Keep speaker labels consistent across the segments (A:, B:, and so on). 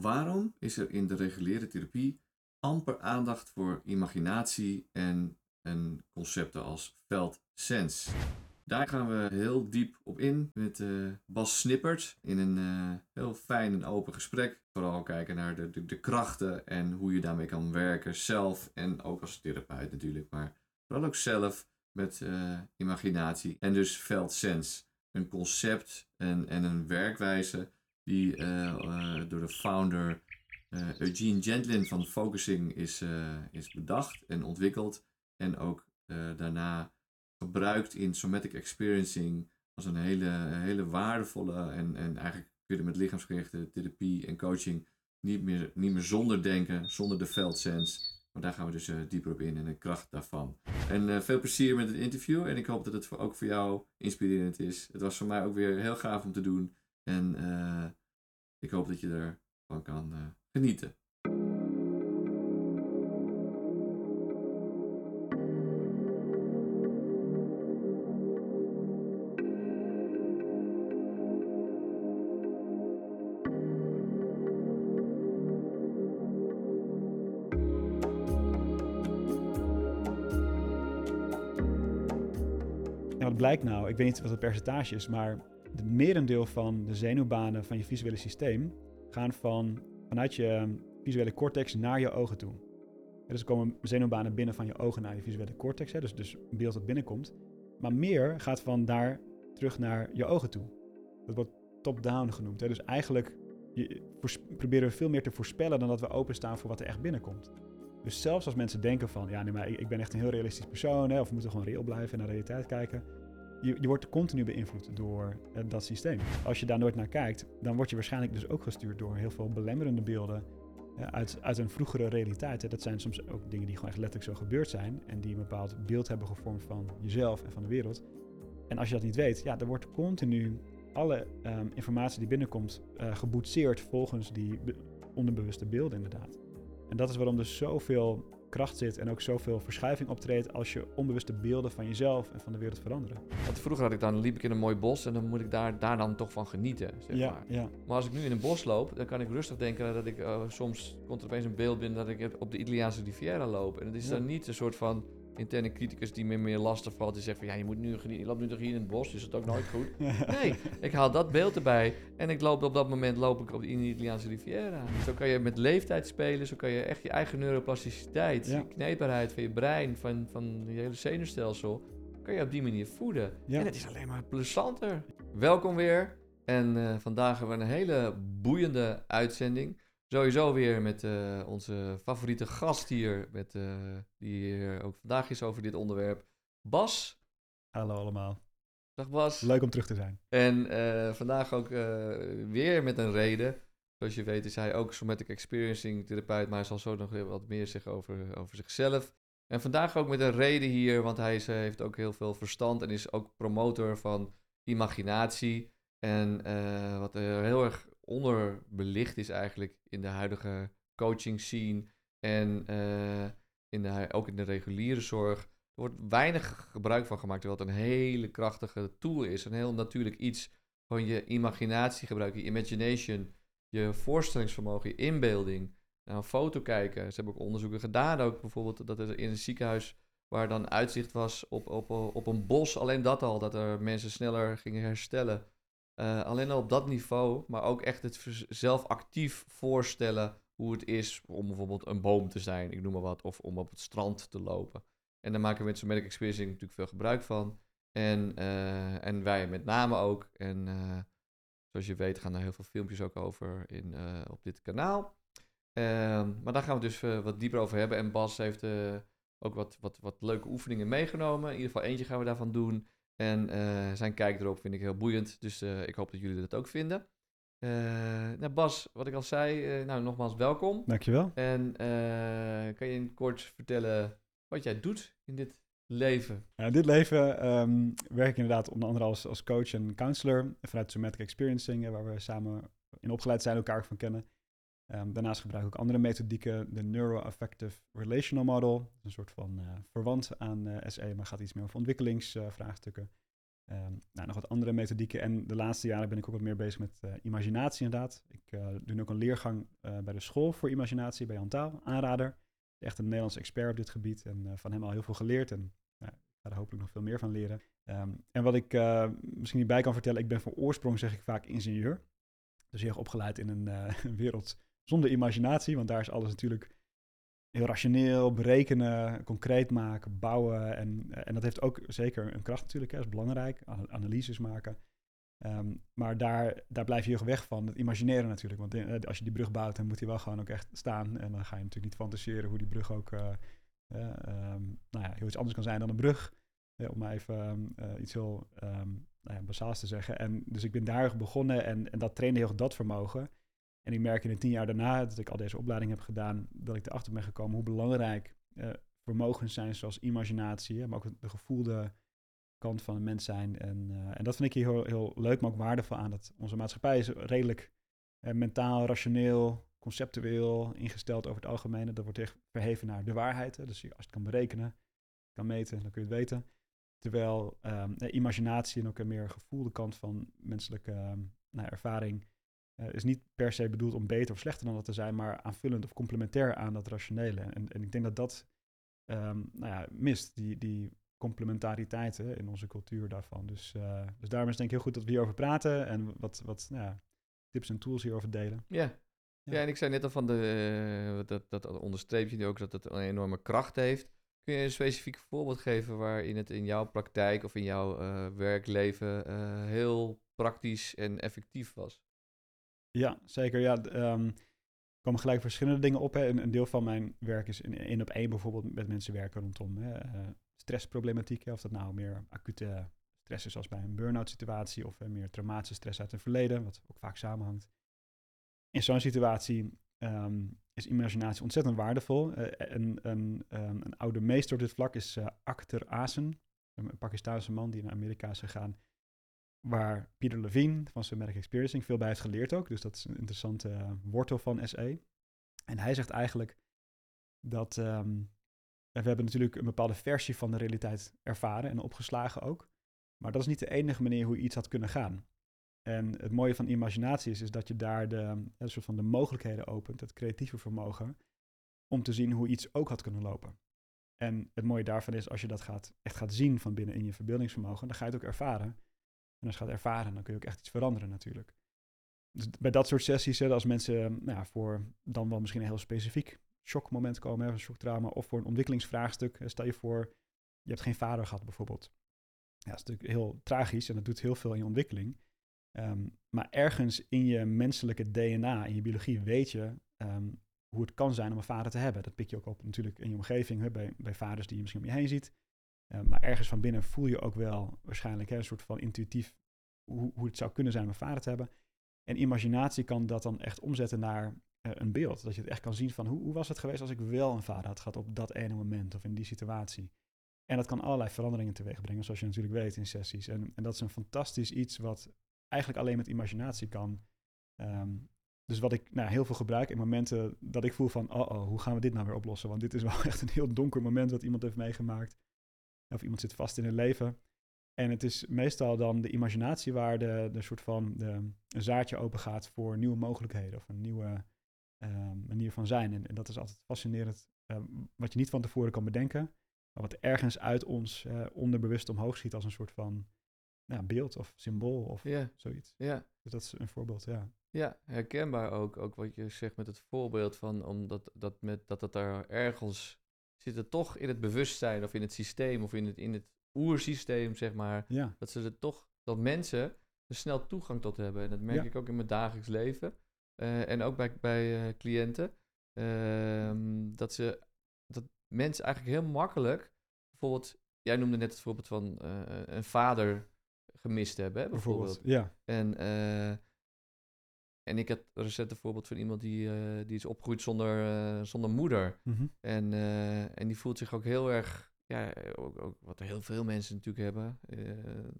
A: Waarom is er in de reguliere therapie amper aandacht voor imaginatie en, en concepten als veldsens? Daar gaan we heel diep op in met uh, Bas Snippert in een uh, heel fijn en open gesprek. Vooral kijken naar de, de, krachten en hoe je daarmee kan werken zelf en ook als therapeut natuurlijk, maar vooral ook zelf met uh, imaginatie en dus veldsens. Een concept en, en een werkwijze die door de founder Eugene Gentlin van Focusing is, is bedacht en ontwikkeld en ook daarna gebruikt in somatic experiencing als een hele, hele waardevolle en, en eigenlijk kun je met lichaamsgerichte therapie en coaching niet meer, niet meer zonder denken, zonder de veldsens. Maar daar gaan we dus dieper op in en de kracht daarvan. En veel plezier met het interview en ik hoop dat het ook voor jou inspirerend is. Het was voor mij ook weer heel gaaf om te doen en uh, ik hoop dat je ervan kan genieten.
B: blijkt nou, ik weet niet wat het percentage is, maar het merendeel van de zenuwbanen van je visuele systeem gaan van, vanuit je visuele cortex naar je ogen toe. Dus er komen zenuwbanen binnen van je ogen naar je visuele cortex, hè, dus, dus een beeld dat binnenkomt. Maar meer gaat van daar terug naar je ogen toe. Dat wordt top-down genoemd. Hè. Dus eigenlijk je, proberen we veel meer te voorspellen dan dat we openstaan voor wat er echt binnenkomt. Dus zelfs als mensen denken van, ja, nee, maar ik, ben echt een heel realistisch persoon, hè, of we moeten gewoon reëel blijven en naar de realiteit kijken, je, wordt continu beïnvloed door uh, dat systeem. Als je daar nooit naar kijkt, dan word je waarschijnlijk dus ook gestuurd door heel veel belemmerende beelden uh, uit, uit een vroegere realiteit. Dat zijn soms ook dingen die gewoon echt letterlijk zo gebeurd zijn en die een bepaald beeld hebben gevormd van jezelf en van de wereld. En als je dat niet weet, ja, dan wordt continu alle um, informatie die binnenkomt uh, geboetseerd volgens die onderbewuste beelden inderdaad. En dat is waarom er zoveel kracht zit en ook zoveel verschuiving optreedt als je onbewuste beelden van jezelf en van de wereld veranderen.
C: Want vroeger had ik dan, liep ik in een mooi bos en dan moet ik daar, daar dan toch van genieten. Zeg
B: ja,
C: maar.
B: ja.
C: maar als ik nu in een bos loop, dan kan ik rustig denken dat ik uh, soms komt er opeens een beeld binnen dat ik op de Italiaanse Riviera loop. En het is ja. dan niet een soort van interne criticus die me meer lastig valt. Die zegt van ja, je, moet nu, je loopt nu toch hier in het bos, is het ook nooit goed? Nee, ik haal dat beeld erbij en ik loop op dat moment loop ik op de Italiaanse Riviera. Zo kan je met leeftijd spelen, zo kan je echt je eigen neuroplasticiteit, ja. je kneedbaarheid van je brein, van, van je hele zenuwstelsel, kan je op die manier voeden. Ja. En het is alleen maar plezanter. Welkom weer. En uh, vandaag hebben we een hele boeiende uitzending. Sowieso weer met uh, onze favoriete gast hier, met, uh, die hier ook vandaag is over dit onderwerp. Bas.
B: Hallo allemaal.
C: Dag Bas.
B: Leuk om terug te zijn.
C: En uh, vandaag ook weer met een reden. Zoals je weet is hij ook somatic experiencing therapeut, maar hij zal zo nog wat meer zeggen over, over zichzelf. En vandaag ook met een reden hier, want hij is, heeft ook heel veel verstand en is ook promotor van imaginatie. En wat heel erg onderbelicht is eigenlijk in de huidige coaching scene en uh, in de, ook in de reguliere zorg. Er wordt weinig gebruik van gemaakt, terwijl het een hele krachtige tool is. Een heel natuurlijk iets van je imaginatie gebruiken, je imagination, je voorstellingsvermogen, je inbeelding. Naar een foto kijken. Ze hebben ook onderzoeken gedaan, ook bijvoorbeeld dat er in een ziekenhuis waar dan uitzicht was op, op een bos, alleen dat al, dat er mensen sneller gingen herstellen. Uh, alleen al op dat niveau, maar ook echt het zelf actief voorstellen hoe het is om bijvoorbeeld een boom te zijn, ik noem maar wat, of om op het strand te lopen. En daar maken we met Somatic Experiencing natuurlijk veel gebruik van. En, uh, en wij met name ook. En uh, zoals je weet gaan er heel veel filmpjes ook over in, op dit kanaal. Ehm, maar daar gaan we dus wat dieper over hebben. En Bas heeft ook wat, wat, wat leuke oefeningen meegenomen. In ieder geval eentje gaan we daarvan doen. En uh, zijn kijk erop vind ik heel boeiend. Dus uh, ik hoop dat jullie dat ook vinden. Uh, nou Bas, wat ik al zei, nou nogmaals welkom.
B: Dankjewel.
C: En kan je kort vertellen wat jij doet in dit leven?
B: in dit leven um, werk ik inderdaad onder andere als, als coach en counselor vanuit Somatic Experiencing, waar we samen in opgeleid zijn, elkaar van kennen. Um, daarnaast gebruik ik ook andere methodieken, de Neuroaffective Relational Model, een soort van uh, verwant aan uh, SE, maar gaat iets meer over ontwikkelingsvraagstukken. Ehm, nou, nog wat andere methodieken. En de laatste jaren ben ik ook wat meer bezig met uh, imaginatie inderdaad. Ik doe nu ook een leergang bij de school voor imaginatie bij Jan Taal, aanrader. Echt een Nederlands expert op dit gebied en van hem al heel veel geleerd. En nou, ik ga er hopelijk nog veel meer van leren. Um, en wat ik misschien niet bij kan vertellen, ik ben van oorsprong zeg ik vaak ingenieur. Dus heel erg opgeleid in een wereld zonder imaginatie, want daar is alles natuurlijk heel rationeel, berekenen, concreet maken, bouwen. En, eh, en dat heeft ook zeker een kracht natuurlijk, dat is belangrijk, analyses maken. Um, maar daar, daar blijf je heel weg van, het imagineren natuurlijk. Want eh, als je die brug bouwt, dan moet die wel gewoon ook echt staan. En dan ga je natuurlijk niet fantaseren hoe die brug ook uh, um, nou ja, heel iets anders kan zijn dan een brug. om maar even uh, iets heel um, nou ja, te zeggen. En dus ik ben daar begonnen en, en dat trainde heel dat vermogen. En ik merk in de tien jaar daarna dat ik al deze opleiding heb gedaan, dat ik erachter ben gekomen hoe belangrijk uh, vermogens zijn zoals imaginatie, maar ook de gevoelde kant van een mens zijn. En, uh, en dat vind ik hier heel, heel leuk, maar ook waardevol aan. Dat onze maatschappij is redelijk uh, mentaal, rationeel, conceptueel ingesteld over het algemeen. Dat wordt echt verheven naar de waarheid. Dus als je het kan berekenen, kan meten, dan kun je het weten. Terwijl um, imaginatie en ook een meer gevoelde kant van menselijke um, nou, ervaring uh, is niet per se bedoeld om beter of slechter dan dat te zijn, maar aanvullend of complementair aan dat rationele. En, en ik denk dat dat um, nou ja, mist, die, die complementariteit hè, in onze cultuur daarvan. Dus, uh, dus daarom is het denk ik heel goed dat we hierover praten en wat, wat nou ja, tips en tools hierover delen.
C: Ja. Ja. en ik zei net al van de, uh, dat, dat onderstreep je nu ook dat het een enorme kracht heeft. Kun je een specifiek voorbeeld geven waarin het in jouw praktijk of in jouw werkleven heel praktisch en effectief was?
B: Ja, zeker. Ja, er komen gelijk verschillende dingen op. Hè. Een, deel van mijn werk is in één op één bijvoorbeeld met mensen werken rondom hè, uh, stressproblematiek. Hè. Of dat nou meer acute stress is zoals bij een burn-out situatie of uh, meer traumatische stress uit het verleden, wat ook vaak samenhangt. In zo'n situatie um, is imaginatie ontzettend waardevol. Uh, een, um, een, oude meester op dit vlak is Akhtar Asen, een Pakistaanse man die naar Amerika is gegaan waar Peter Levine van Somatic Experiencing veel bij heeft geleerd ook. Dus dat is een interessante uh, wortel van SE. En hij zegt eigenlijk dat um, we hebben natuurlijk een bepaalde versie van de realiteit ervaren en opgeslagen ook. Maar dat is niet de enige manier hoe iets had kunnen gaan. En het mooie van imaginatie is, is dat je daar de, een soort van de mogelijkheden opent, het creatieve vermogen, om te zien hoe iets ook had kunnen lopen. En het mooie daarvan is, als je dat gaat, echt gaat zien van binnen in je verbeeldingsvermogen, dan ga je het ook ervaren. En als je gaat ervaren, dan kun je ook echt iets veranderen natuurlijk. Dus bij dat soort sessies, als mensen nou ja, voor dan wel misschien een heel specifiek shockmoment komen, een shocktrauma, of voor een ontwikkelingsvraagstuk. Stel je voor, je hebt geen vader gehad bijvoorbeeld. Ja, dat is natuurlijk heel tragisch en dat doet heel veel in je ontwikkeling. Um, maar ergens in je menselijke DNA, in je biologie, weet je um, hoe het kan zijn om een vader te hebben. Dat pik je ook op natuurlijk in je omgeving, hè, bij, bij vaders die je misschien om je heen ziet. Uh, maar ergens van binnen voel je ook wel waarschijnlijk hè, een soort van intuïtief hoe, hoe het zou kunnen zijn om vader te hebben. En imaginatie kan dat dan echt omzetten naar uh, een beeld. Dat je het echt kan zien van hoe, hoe was het geweest als ik wel een vader had gehad op dat ene moment of in die situatie. En dat kan allerlei veranderingen teweeg brengen, zoals je natuurlijk weet in sessies. En, en dat is een fantastisch iets wat eigenlijk alleen met imaginatie kan. Um, dus wat ik nou, heel veel gebruik in momenten dat ik voel van, oh, oh, hoe gaan we dit nou weer oplossen? Want dit is wel echt een heel donker moment wat iemand heeft meegemaakt. Of iemand zit vast in het leven. En het is meestal dan de imaginatie waar de, de soort van de, een zaadje open gaat voor nieuwe mogelijkheden of een nieuwe uh, manier van zijn. En, en, dat is altijd fascinerend, uh, wat je niet van tevoren kan bedenken, maar wat ergens uit ons uh, onderbewust omhoog schiet als een soort van nou, beeld of symbool of
C: yeah.
B: zoiets.
C: Ja. Yeah.
B: Dus dat is een voorbeeld, ja.
C: Ja, herkenbaar ook, ook wat je zegt met het voorbeeld van omdat dat, met, dat het daar ergens zit het toch in het bewustzijn of in het systeem of in het, in het oersysteem, zeg maar.
B: Ja.
C: Dat ze er toch, dat mensen er snel toegang tot hebben. En dat merk
B: Ja.
C: ik ook in mijn dagelijks leven. Eh, en ook bij, bij eh, cliënten. Ehm, dat ze, dat mensen eigenlijk heel makkelijk, bijvoorbeeld, jij noemde net het voorbeeld van eh, een vader gemist hebben, hè, bijvoorbeeld.
B: Bijvoorbeeld, ja.
C: En, eh, en ik had recent een voorbeeld van iemand die, eh, die is opgegroeid zonder, eh, zonder moeder.
B: Mhm.
C: En, eh, en die voelt zich ook heel erg, ja, ook, ook wat heel veel mensen natuurlijk hebben,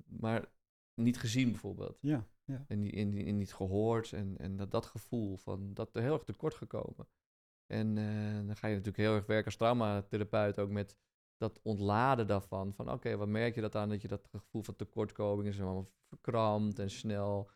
C: maar niet gezien bijvoorbeeld.
B: Ja, ja.
C: En, die, en, die- niet gehoord en, en dat, dat gevoel van dat er heel erg tekort gekomen. En dan ga je natuurlijk heel erg werken als traumatherapeut ook met dat ontladen daarvan. Van oké, wat merk je dat aan dat je dat gevoel van tekortkoming is allemaal verkrampt en snel,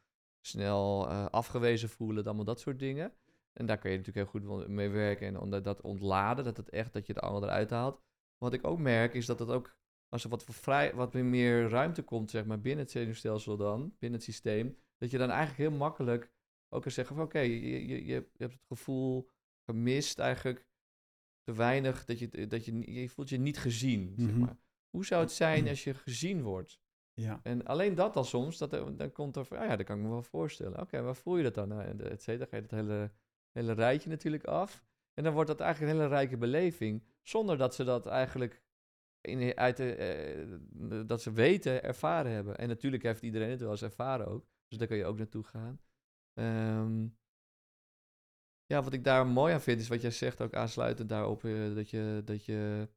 C: snel eh, afgewezen voelen, allemaal dat soort dingen. En daar kun je natuurlijk heel goed mee werken en onder dat ontladen, dat het echt dat je de angel eruit haalt. Wat ik ook merk is dat het ook als er wat, vrij, wat meer ruimte komt, zeg maar, binnen het zenuwstelsel dan, binnen het systeem, dat je dan eigenlijk heel makkelijk ook kan zeggen van oké, je, je, je hebt het gevoel gemist eigenlijk te weinig, dat je, dat je, je voelt je niet gezien, zeg
B: Mhm.
C: maar. Hoe zou het zijn als je gezien wordt?
B: Ja.
C: En alleen dat al soms, dat, dan komt er van, ah ja, dat kan ik me wel voorstellen. Oké, waar voel je dat dan? Nou, en et cetera, ga je het hele, hele rijtje natuurlijk af. En dan wordt dat eigenlijk een hele rijke beleving, zonder dat ze dat eigenlijk in, uit de, eh, dat ze weten, ervaren hebben. En natuurlijk heeft iedereen het wel eens ervaren ook. Dus daar kun je ook naartoe gaan. Ehm, ja, wat ik daar mooi aan vind, is wat jij zegt, ook aansluitend daarop, eh, dat je, dat je,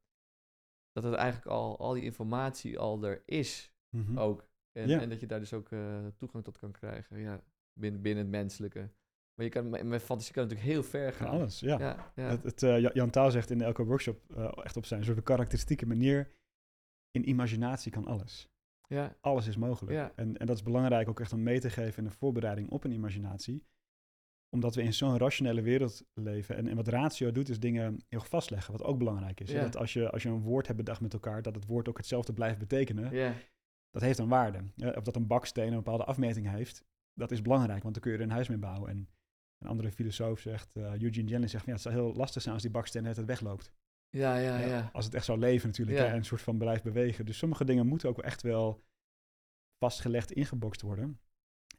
C: dat het eigenlijk al, al die informatie al er is
B: Mhm.
C: ook. En,
B: Ja.
C: en dat je daar dus ook eh, toegang tot kan krijgen, ja, binnen, binnen het menselijke. Maar je kan, met, met fantasie kan natuurlijk heel ver gaan.
B: alles, ja.
C: Ja, ja.
B: Het, het, eh, Ja- Jan Touw zegt in elke workshop eh, echt op zijn soort karakteristieke manier, in imaginatie kan alles.
C: ja.
B: Alles is mogelijk.
C: Ja.
B: En, en dat is belangrijk ook echt om mee te geven in de voorbereiding op een imaginatie. Omdat we in zo'n rationele wereld leven. En, en wat ratio doet, is dingen heel vastleggen, wat ook belangrijk is.
C: Ja.
B: Dat als je, als je een woord hebt bedacht met elkaar, dat het woord ook hetzelfde blijft betekenen. Dat heeft een waarde. Of dat een baksteen een bepaalde afmeting heeft, dat is belangrijk, want dan kun je er een huis mee bouwen. En een andere filosoof zegt, eh, Eugene Jennings zegt, ja, het zou heel lastig zijn als die baksteen het wegloopt.
C: Ja, ja,
B: Ja,
C: ja.
B: Als het echt zou leven natuurlijk
C: Ja.
B: hè, en een soort van blijft bewegen. Dus sommige dingen moeten ook echt wel vastgelegd, ingebokst worden.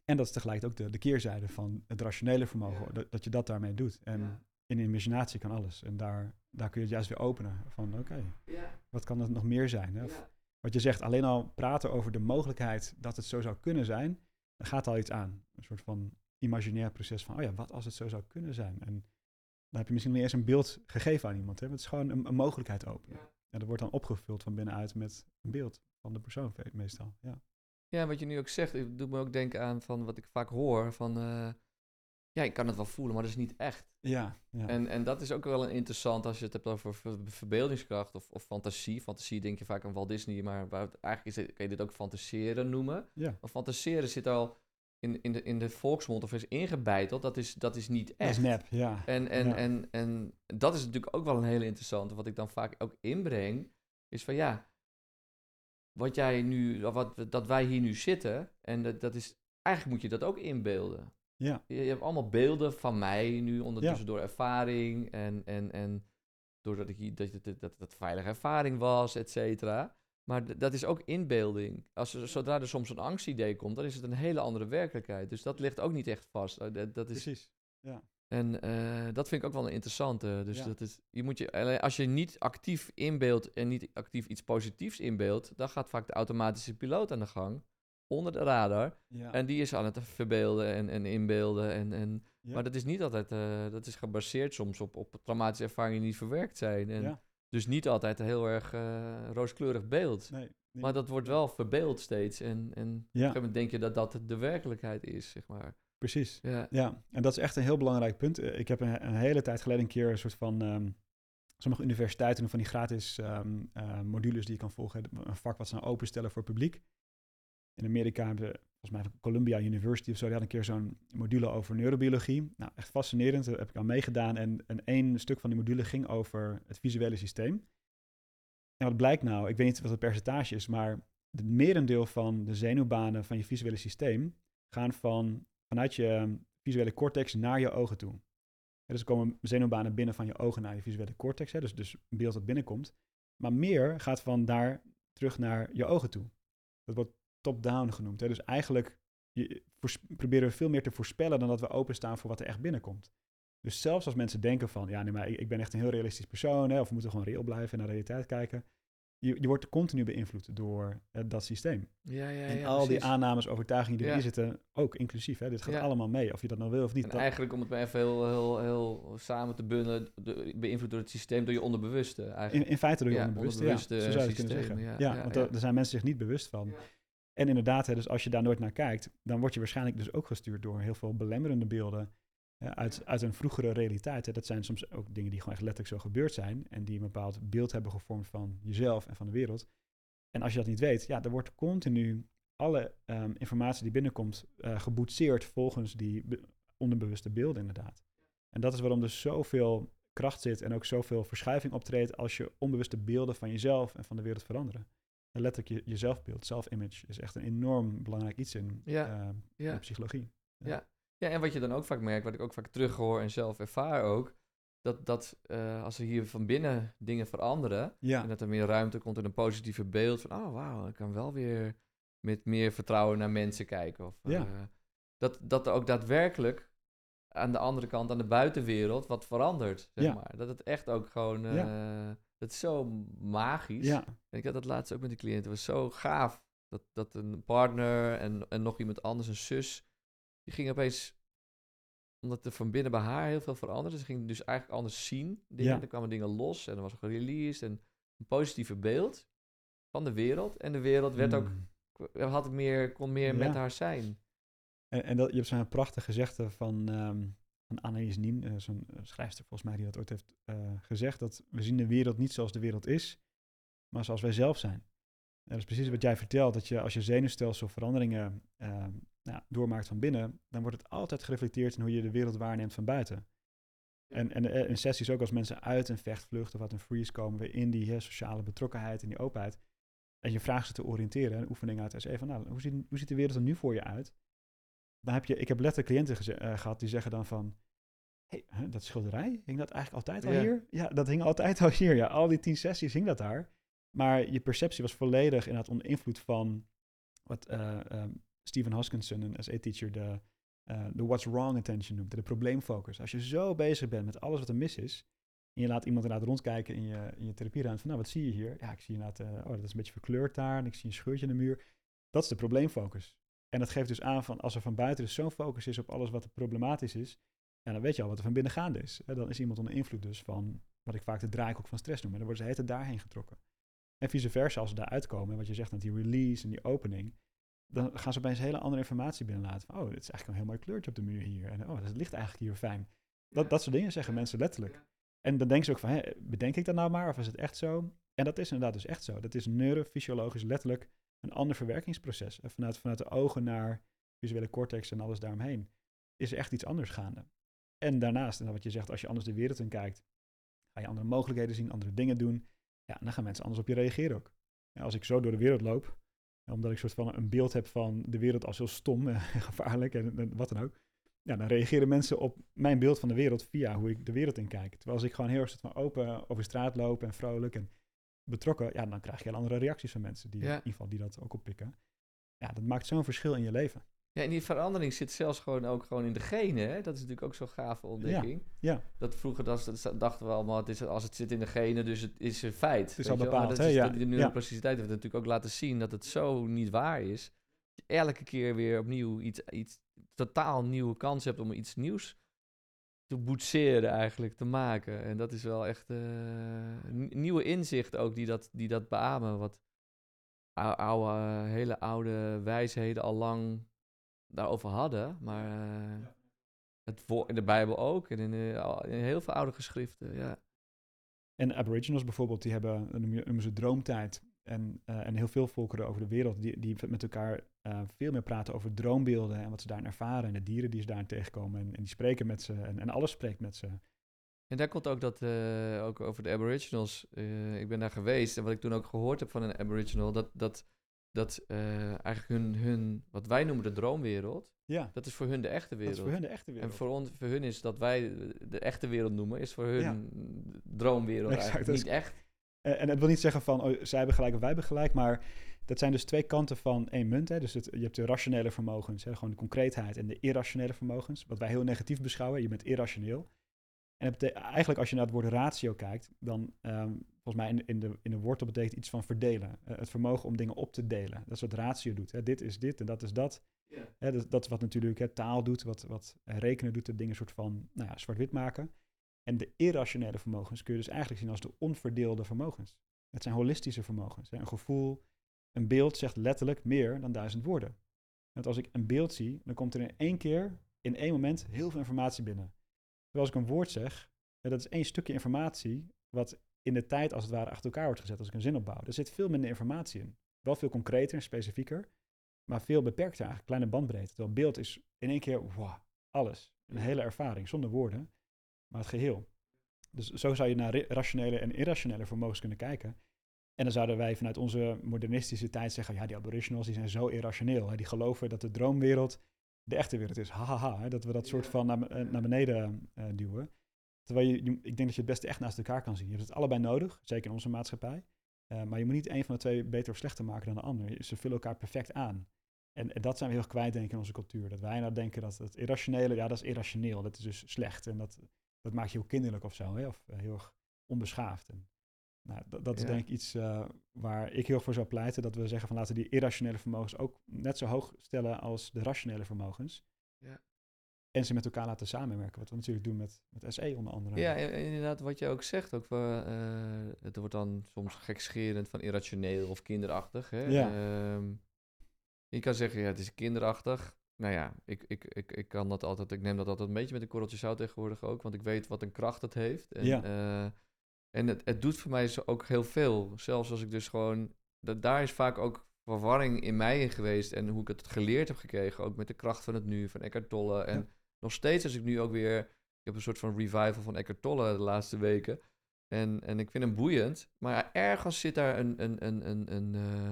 B: En dat is tegelijk ook de, de keerzijde van het rationele vermogen,
C: Ja.
B: dat, dat je dat daarmee doet. En in de imaginatie kan alles. En daar, daar kun je het juist weer openen. Van oké,
C: Ja,
B: wat kan het nog meer zijn? Hè? Of. Wat je zegt, alleen al praten over de mogelijkheid dat het zo zou kunnen zijn, dan gaat al iets aan. Een soort van imaginair proces van, oh ja, wat als het zo zou kunnen zijn? En dan heb je misschien niet eens een beeld gegeven aan iemand. Hè? Het is gewoon een, een mogelijkheid openen.
C: Ja.
B: En dat wordt dan opgevuld van binnenuit met een beeld van de persoon meestal. Ja.
C: Ja, wat je nu ook zegt, het doet me ook denken aan van wat ik vaak hoor. Van, eh, ja, ik kan het wel voelen, maar dat is niet echt.
B: Ja, ja.
C: En, en dat is ook wel een interessant als je het hebt over ver- verbeeldingskracht of, of fantasie. Fantasie denk je vaak aan Walt Disney, maar waar eigenlijk is het, kan je dit ook fantaseren noemen.
B: ja.
C: Maar fantaseren zit al in, in, de, in de volksmond of is ingebeiteld. Dat is, dat is niet
B: dat
C: echt.
B: is nep, ja.
C: En, en,
B: Ja.
C: en, en dat is natuurlijk ook wel een hele interessante. Wat ik dan vaak ook inbreng, is van ja, wat jij nu, wat, dat wij hier nu zitten, en dat, dat is, eigenlijk moet je dat ook inbeelden.
B: Ja,
C: Je, je hebt allemaal beelden van mij nu ondertussen door ervaring en, en, en doordat ik dat, dat, dat, dat veilige ervaring was, et cetera. Maar dat is ook inbeelding. Als er, zodra er soms een angstidee komt, dan is het een hele andere werkelijkheid. Dus dat ligt ook niet echt vast. Eh, Dat, dat is,
B: precies. Ja.
C: en eh, dat vind ik ook wel een interessante. Dus
B: Ja.
C: dat is, je moet je, als je niet actief inbeeldt en niet actief iets positiefs inbeeldt, dan gaat vaak de automatische piloot aan de gang onder de radar.
B: Ja.
C: En die is aan het verbeelden en, en inbeelden. En, en,
B: Ja.
C: Maar dat is niet altijd, eh, dat is gebaseerd soms op, op traumatische ervaringen die niet verwerkt zijn. En
B: ja.
C: Dus niet altijd een heel erg eh, rooskleurig beeld.
B: Nee, nee.
C: Maar dat wordt wel verbeeld steeds. En, en op een gegeven moment denk je dat dat de werkelijkheid is, zeg maar.
B: Precies.
C: Ja,
B: Ja, en dat is echt een heel belangrijk punt. Eh, Ik heb een, een hele tijd geleden een keer een soort van... ehm, sommige universiteiten doen van die gratis ehm, eh, modules die je kan volgen. Een vak wat ze nou openstellen voor het publiek. In Amerika hebben we, volgens mij Columbia University of zo, die had een keer zo'n module over neurobiologie. Nou, echt fascinerend, daar heb ik aan meegedaan. En, en één stuk van die module ging over het visuele systeem. En wat blijkt nou, ik weet niet wat het percentage is, maar het merendeel van de zenuwbanen van je visuele systeem gaan van, vanuit je ehm, visuele cortex naar je ogen toe. Dus komen zenuwbanen binnen van je ogen naar je visuele cortex, hè, dus, dus een beeld dat binnenkomt. Maar meer gaat van daar terug naar je ogen toe. Dat wordt top-down genoemd. Hè. Dus eigenlijk je, proberen we veel meer te voorspellen dan dat we openstaan voor wat er echt binnenkomt. Dus zelfs als mensen denken van, ja, nee, maar ik, ik ben echt een heel realistisch persoon, hè, of we moeten gewoon reëel blijven en naar de realiteit kijken. Je, je wordt continu beïnvloed door eh, dat systeem.
C: ja, ja.
B: en
C: ja,
B: al die aannames, overtuigingen die erin zitten, ook inclusief. Hè, dit gaat allemaal mee, of je dat nou wil of niet.
C: En
B: Dat-
C: eigenlijk, om het maar even heel, heel, heel samen te bundelen, de- beïnvloed door het systeem, door je onderbewuste
B: in,
C: eigenlijk.
B: in feite door je onderbewuste,
C: onderbewuste,
B: ja, zo zou je het kunnen zeggen. Ja, want
C: ja.
B: daar zijn mensen zich niet bewust van. En inderdaad, hè, dus als je daar nooit naar kijkt, dan word je waarschijnlijk dus ook gestuurd door heel veel belemmerende beelden. uit, uit een vroegere realiteit. Hè. Dat zijn soms ook dingen die gewoon echt letterlijk zo gebeurd zijn en die een bepaald beeld hebben gevormd van jezelf en van de wereld. En als je dat niet weet, ja, er wordt continu alle ehm, informatie die binnenkomt uh, geboetseerd volgens die onderbewuste beelden inderdaad. En dat is waarom er zoveel kracht zit en ook zoveel verschuiving optreedt als je onbewuste beelden van jezelf en van de wereld veranderen. Letterlijk je, je zelfbeeld, self-image, is echt een enorm belangrijk iets in,
C: ja.
B: Uh,
C: ja.
B: in psychologie.
C: Ja. ja. Ja. en wat je dan ook vaak merkt, wat ik ook vaak terughoor en zelf ervaar ook, dat, dat uh, als er hier van binnen dingen veranderen, en dat er meer ruimte komt in een positieve beeld van, oh wauw, ik kan wel weer met meer vertrouwen naar mensen kijken. Of, uh, dat, dat er ook daadwerkelijk aan de andere kant, aan de buitenwereld, wat verandert. Zeg
B: Ja.
C: maar. Dat het echt ook gewoon. Eh, dat is zo magisch.
B: Ja,
C: En ik had dat laatst ook met de cliënt. Het was zo gaaf. Dat, dat een partner en, en nog iemand anders, een zus, die ging opeens. Omdat er van binnen bij haar heel veel veranderde. Ze ging dus eigenlijk anders zien. Dingen.
B: Ja.
C: Er kwamen dingen los en er was gereleased. En een positieve beeld van de wereld. En de wereld werd ook,
B: Mm.
C: had meer, kon meer
B: Ja.
C: met haar zijn.
B: En, en dat, je hebt zo'n prachtig gezegde van, ehm van Annelies Nien, eh, zo'n eh, schrijfster volgens mij, die dat ooit heeft eh, gezegd, dat we zien de wereld niet zoals de wereld is, maar zoals wij zelf zijn. En dat is precies wat jij vertelt, dat je als je zenuwstelsel veranderingen ehm, nou, doormaakt van binnen, dan wordt het altijd gereflecteerd in hoe je de wereld waarneemt van buiten. En, en eh, in sessies ook als mensen uit een vechtvlucht of uit een freeze komen, weer in die hè, sociale betrokkenheid en die openheid. En je vraagt ze te oriënteren, een oefening uit SE van, nou, hoe ziet, hoe ziet de wereld er nu voor je uit? Dan heb je, ik heb letterlijk cliënten geze- eh, gehad die zeggen dan van, hey, hè, dat schilderij, hing dat eigenlijk altijd al
C: Ja.
B: hier? Ja, dat hing altijd al hier, ja. Al die tien sessies hing dat daar. Maar je perceptie was volledig inderdaad onder invloed van wat eh, ehm, Stephen Hoskinson, een SE-teacher, de, eh, de what's wrong attention noemt, de probleemfocus. Als je zo bezig bent met alles wat er mis is, en je laat iemand inderdaad rondkijken in je, in je therapieruimte van, nou, wat zie je hier? Ja, ik zie inderdaad, eh, oh, dat is een beetje verkleurd daar, en ik zie een scheurtje in de muur. Dat is de probleemfocus. En dat geeft dus aan van, als er van buiten dus zo'n focus is op alles wat er problematisch is, ja, dan weet je al wat er van binnen gaande is. Dan is iemand onder invloed dus van, wat ik vaak de draaikolk van stress noem. En dan worden ze heet daarheen getrokken. En vice versa, als ze daar uitkomen, wat je zegt, met die release en die opening, dan gaan ze opeens hele andere informatie binnenlaten. Van, oh, dit is eigenlijk een heel mooi kleurtje op de muur hier. En oh, het ligt eigenlijk hier fijn. Dat, dat soort dingen zeggen mensen letterlijk. En dan denken ze ook van, hè, bedenk ik dat nou maar, of is het echt zo? En dat is inderdaad dus echt zo. Dat is neurofysiologisch letterlijk een ander verwerkingsproces. En vanuit, vanuit de ogen naar visuele cortex en alles daaromheen, is er echt iets anders gaande. En daarnaast, en wat je zegt, als je anders de wereld in kijkt, ga je andere mogelijkheden zien, andere dingen doen. Ja, dan gaan mensen anders op je reageren ook. Ja, als ik zo door de wereld loop, omdat ik soort van een beeld heb van de wereld als heel stom en gevaarlijk en, en wat dan ook. Ja, dan reageren mensen op mijn beeld van de wereld via hoe ik de wereld in kijk. Terwijl als ik gewoon heel erg soort van open over straat loop en vrolijk en betrokken, ja, dan krijg je heel andere reacties van mensen die
C: Ja.
B: in ieder geval die dat ook oppikken. Ja, dat maakt zo'n verschil in je leven.
C: Ja, en die verandering zit zelfs gewoon ook gewoon in de genen. Hè? Dat is natuurlijk ook zo'n gave ontdekking.
B: Ja,
C: Dat vroeger dat, dachten we allemaal, het is, als het zit in de genen, dus het is een feit.
B: is
C: weet
B: al bepaald,
C: Maar dat is,
B: Ja,
C: De
B: ja.
C: neuroplasticiteit heeft natuurlijk ook laten zien dat het zo niet waar is. Dat je elke keer weer opnieuw iets, iets totaal nieuwe kans hebt om iets nieuws te boetseren eigenlijk, te maken. En dat is wel echt eh, nieuwe inzicht ook die dat, die dat beamen. Wat ou- oude, hele oude wijsheden al lang daarover hadden. Maar eh, het in de Bijbel ook en in, eh, al- in heel veel oude geschriften, ja.
B: En Aboriginals bijvoorbeeld, die hebben, je- noemen ze droomtijd. En, eh, en heel veel volkeren over de wereld, die, die met elkaar eh, veel meer praten over droombeelden en wat ze daarin ervaren. En de dieren die ze daarin tegenkomen. En, en die spreken met ze en, en alles spreekt met ze.
C: En daar komt ook dat, eh, ook over de Aboriginals. eh, ik ben daar geweest en wat ik toen ook gehoord heb van een Aboriginal, dat, dat, dat eh, eigenlijk hun, hun, wat wij noemen de droomwereld,
B: Ja,
C: dat is voor hun de echte
B: dat
C: wereld.
B: is voor hun de echte wereld.
C: En voor, ons, voor hun is dat wij de echte wereld noemen, is voor hun
B: Ja.
C: droomwereld
B: Exact,
C: eigenlijk.
B: dat is-
C: Niet echt.
B: En het wil niet zeggen van, oh, zij hebben gelijk of wij hebben gelijk, maar dat zijn dus twee kanten van één munt. Hè. Dus het, je hebt de rationele vermogens, hè, gewoon de concreetheid, en de irrationele vermogens, wat wij heel negatief beschouwen. Je bent irrationeel. En eigenlijk als je naar het woord ratio kijkt, dan ehm, volgens mij in, in, de, in de wortel betekent iets van verdelen. Eh, het vermogen om dingen op te delen. Dat is wat ratio doet. Hè. Dit is dit en dat is dat. Hè, dat, dat is wat natuurlijk hè, taal doet, wat, wat eh, rekenen doet, de dingen soort van nou ja, zwart-wit maken. En de irrationele vermogens kun je dus eigenlijk zien als de onverdeelde vermogens. Het zijn holistische vermogens. Hè. Een gevoel, een beeld zegt letterlijk meer dan duizend woorden. Want als ik een beeld zie, dan komt er in één keer in één moment heel veel informatie binnen. Terwijl als ik een woord zeg, dat is één stukje informatie wat in de tijd als het ware achter elkaar wordt gezet als ik een zin opbouw. Er zit veel minder informatie in. Wel veel concreter en specifieker, maar veel beperkter eigenlijk, kleine bandbreedte. Terwijl beeld is in één keer, wow, alles. Een hele ervaring, zonder woorden, maar het geheel. Dus zo zou je naar rationele en irrationele vermogens kunnen kijken. En dan zouden wij vanuit onze modernistische tijd zeggen, ja, die aboriginals die zijn zo irrationeel. Hè? Die geloven dat de droomwereld de echte wereld is. Hahaha, dat we dat soort van naar, eh, naar beneden uh, duwen. Terwijl je, ik denk dat je het beste echt naast elkaar kan zien. Je hebt het allebei nodig, zeker in onze maatschappij. Uh, maar je moet niet een van de twee beter of slechter maken dan de ander. Ze vullen elkaar perfect aan. En, en, dat zijn we heel erg kwijt, denk ik, in onze cultuur. Dat wij nou denken dat het irrationele, ja, dat is irrationeel. Dat is dus slecht. En dat, dat maakt je heel kinderlijk of zo. Hè? Of heel erg onbeschaafd. En, nou, dat, dat is denk ik iets uh, waar ik heel erg voor zou pleiten. Dat we zeggen van laten die irrationele vermogens ook net zo hoog stellen als de rationele vermogens. En ze met elkaar laten samenwerken. Wat we natuurlijk doen met, met SE onder andere.
C: Ja, inderdaad, wat je ook zegt. Ook, uh, het wordt dan soms gekscherend van irrationeel of kinderachtig. Hè?
B: Ja.
C: Um, je kan zeggen, ja, het is kinderachtig. Nou ja, ik, ik, ik, ik kan dat altijd, ik neem dat altijd een beetje met een korreltje zout tegenwoordig ook. Want ik weet wat een kracht het heeft. En,
B: ja.
C: Uh, en het, het doet voor mij ook heel veel. Zelfs als ik dus gewoon. Dat, daar is vaak ook verwarring in mij in geweest. En hoe ik het geleerd heb gekregen. Ook met de kracht van het nu, van Eckhart Tolle. En nog steeds als ik nu ook weer. Ik heb een soort van revival van Eckhart Tolle de laatste weken. En, en ik vind hem boeiend. Maar ergens zit daar een, een, een, een, een, uh,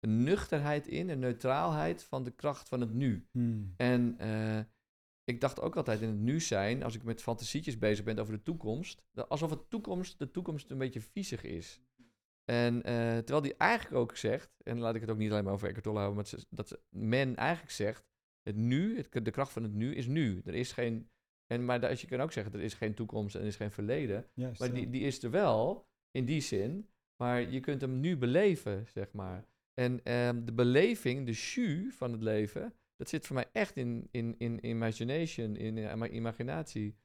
C: een nuchterheid in, een neutraalheid van de kracht van het nu.
B: Hmm.
C: En uh, ik dacht ook altijd in het nu zijn, als ik met fantasietjes bezig ben over de toekomst, alsof het toekomst, de toekomst een beetje viezig is. En uh, terwijl die eigenlijk ook zegt, en laat ik het ook niet alleen maar over Eckhart Tolle houden, maar dat men eigenlijk zegt, het nu, het, de kracht van het nu is nu. Er is geen, en, maar als je kan ook zeggen, er is geen toekomst en er is geen verleden.
B: Juist,
C: maar
B: ja.
C: die, die is er wel, in die zin, maar je kunt hem nu beleven, zeg maar. En um, de beleving, de jus van het leven, dat zit voor mij echt in, in, in imagination, in, in imaginatie.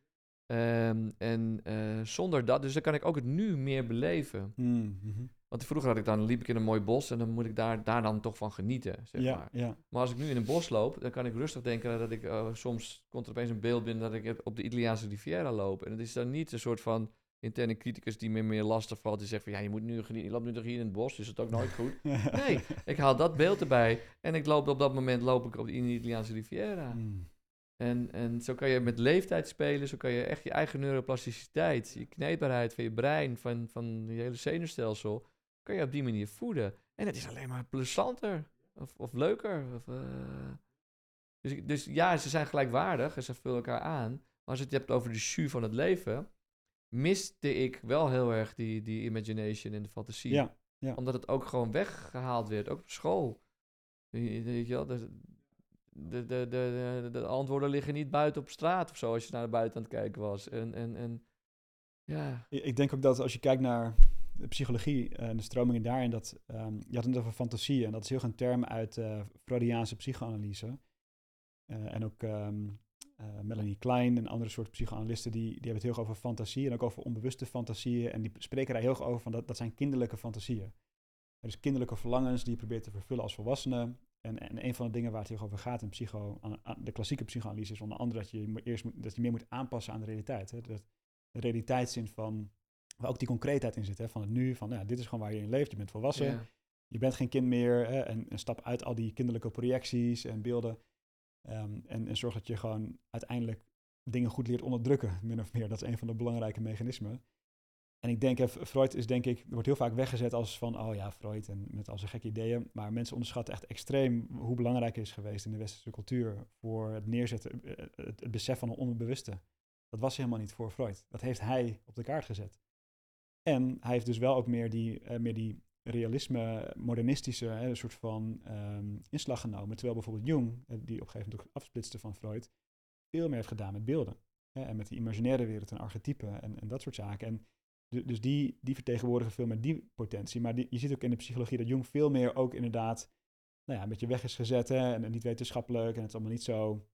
C: Um, en uh, zonder dat, dus dan kan ik ook het nu meer beleven.
B: Mm -hmm.
C: Want vroeger had ik dan, liep ik in een mooi bos en dan moet ik daar, daar dan toch van genieten, zeg
B: ja,
C: maar.
B: Ja.
C: Maar als ik nu in een bos loop, dan kan ik rustig denken dat ik, uh, soms komt er opeens een beeld binnen dat ik op de Italiaanse Riviera loop. En het is dan niet een soort van interne criticus die me meer lastig valt. Die zegt van ja, je moet nu genieten. Je loopt nu toch hier in het bos, dus het ook nooit goed. nee, ik haal dat beeld erbij. En ik loop op dat moment loop ik op de, Italiaanse Riviera.
B: Mm.
C: En, en zo kan je met leeftijd spelen. Zo kan je echt je eigen neuroplasticiteit, je kneedbaarheid van je brein, van, van je hele zenuwstelsel, kan je op die manier voeden. En het is alleen maar plezanter of, of leuker. Of, uh... dus, dus ja, ze zijn gelijkwaardig en ze vullen elkaar aan. Maar als je het hebt over de jus van het leven, miste ik wel heel erg die, die imagination en de fantasie.
B: Ja, ja.
C: Omdat het ook gewoon weggehaald werd, ook op school. Weet je wel, de, de, de, de, de, antwoorden liggen niet buiten op straat of zo, als je naar buiten aan het kijken was. En, en, en ja.
B: Ik denk ook dat als je kijkt naar de psychologie en de stromingen daarin, dat um, je had het over fantasie en dat is heel een term uit uh, Freudiaanse psychoanalyse. Uh, en ook uh, Melanie Klein en andere soort psychoanalisten, die, die hebben het heel erg over fantasie en ook over onbewuste fantasieën. En die spreken daar heel erg over van dat, dat zijn kinderlijke fantasieën. Dus kinderlijke verlangens die je probeert te vervullen als volwassene. En, en een van de dingen waar het heel over gaat in psycho, de klassieke psychoanalyse is onder andere dat je eerst moet, dat je meer moet aanpassen aan de realiteit. Hè? De realiteitszin van, waar ook die concreetheid in zit, hè? van het nu, van nou, dit is gewoon waar je in leeft, je bent volwassen,
C: Ja.
B: je bent geen kind meer hè? En, en stap uit al die kinderlijke projecties en beelden. Ehm, en, en zorg dat je gewoon uiteindelijk dingen goed leert onderdrukken, min of meer. Dat is een van de belangrijke mechanismen. En ik denk, hè, Freud is denk ik, wordt heel vaak weggezet als van, oh ja, Freud en met al zijn gekke ideeën. Maar mensen onderschatten echt extreem hoe belangrijk hij is geweest in de westerse cultuur voor het neerzetten, eh, het, het besef van een onbewuste. Dat was helemaal niet voor Freud. Dat heeft hij op de kaart gezet. En hij heeft dus wel ook meer die, uh, meer die realisme, modernistische hè, een soort van um, inslag genomen. Terwijl bijvoorbeeld Jung, die op een gegeven moment ook afsplitste van Freud, veel meer heeft gedaan met beelden. Hè, en met die imaginaire wereld en archetypen en, en dat soort zaken. En dus die, die vertegenwoordigen veel meer die potentie. Maar die, je ziet ook in de psychologie dat Jung veel meer ook inderdaad nou ja, een beetje weg is gezet. Hè, en, niet wetenschappelijk. En het is allemaal niet zo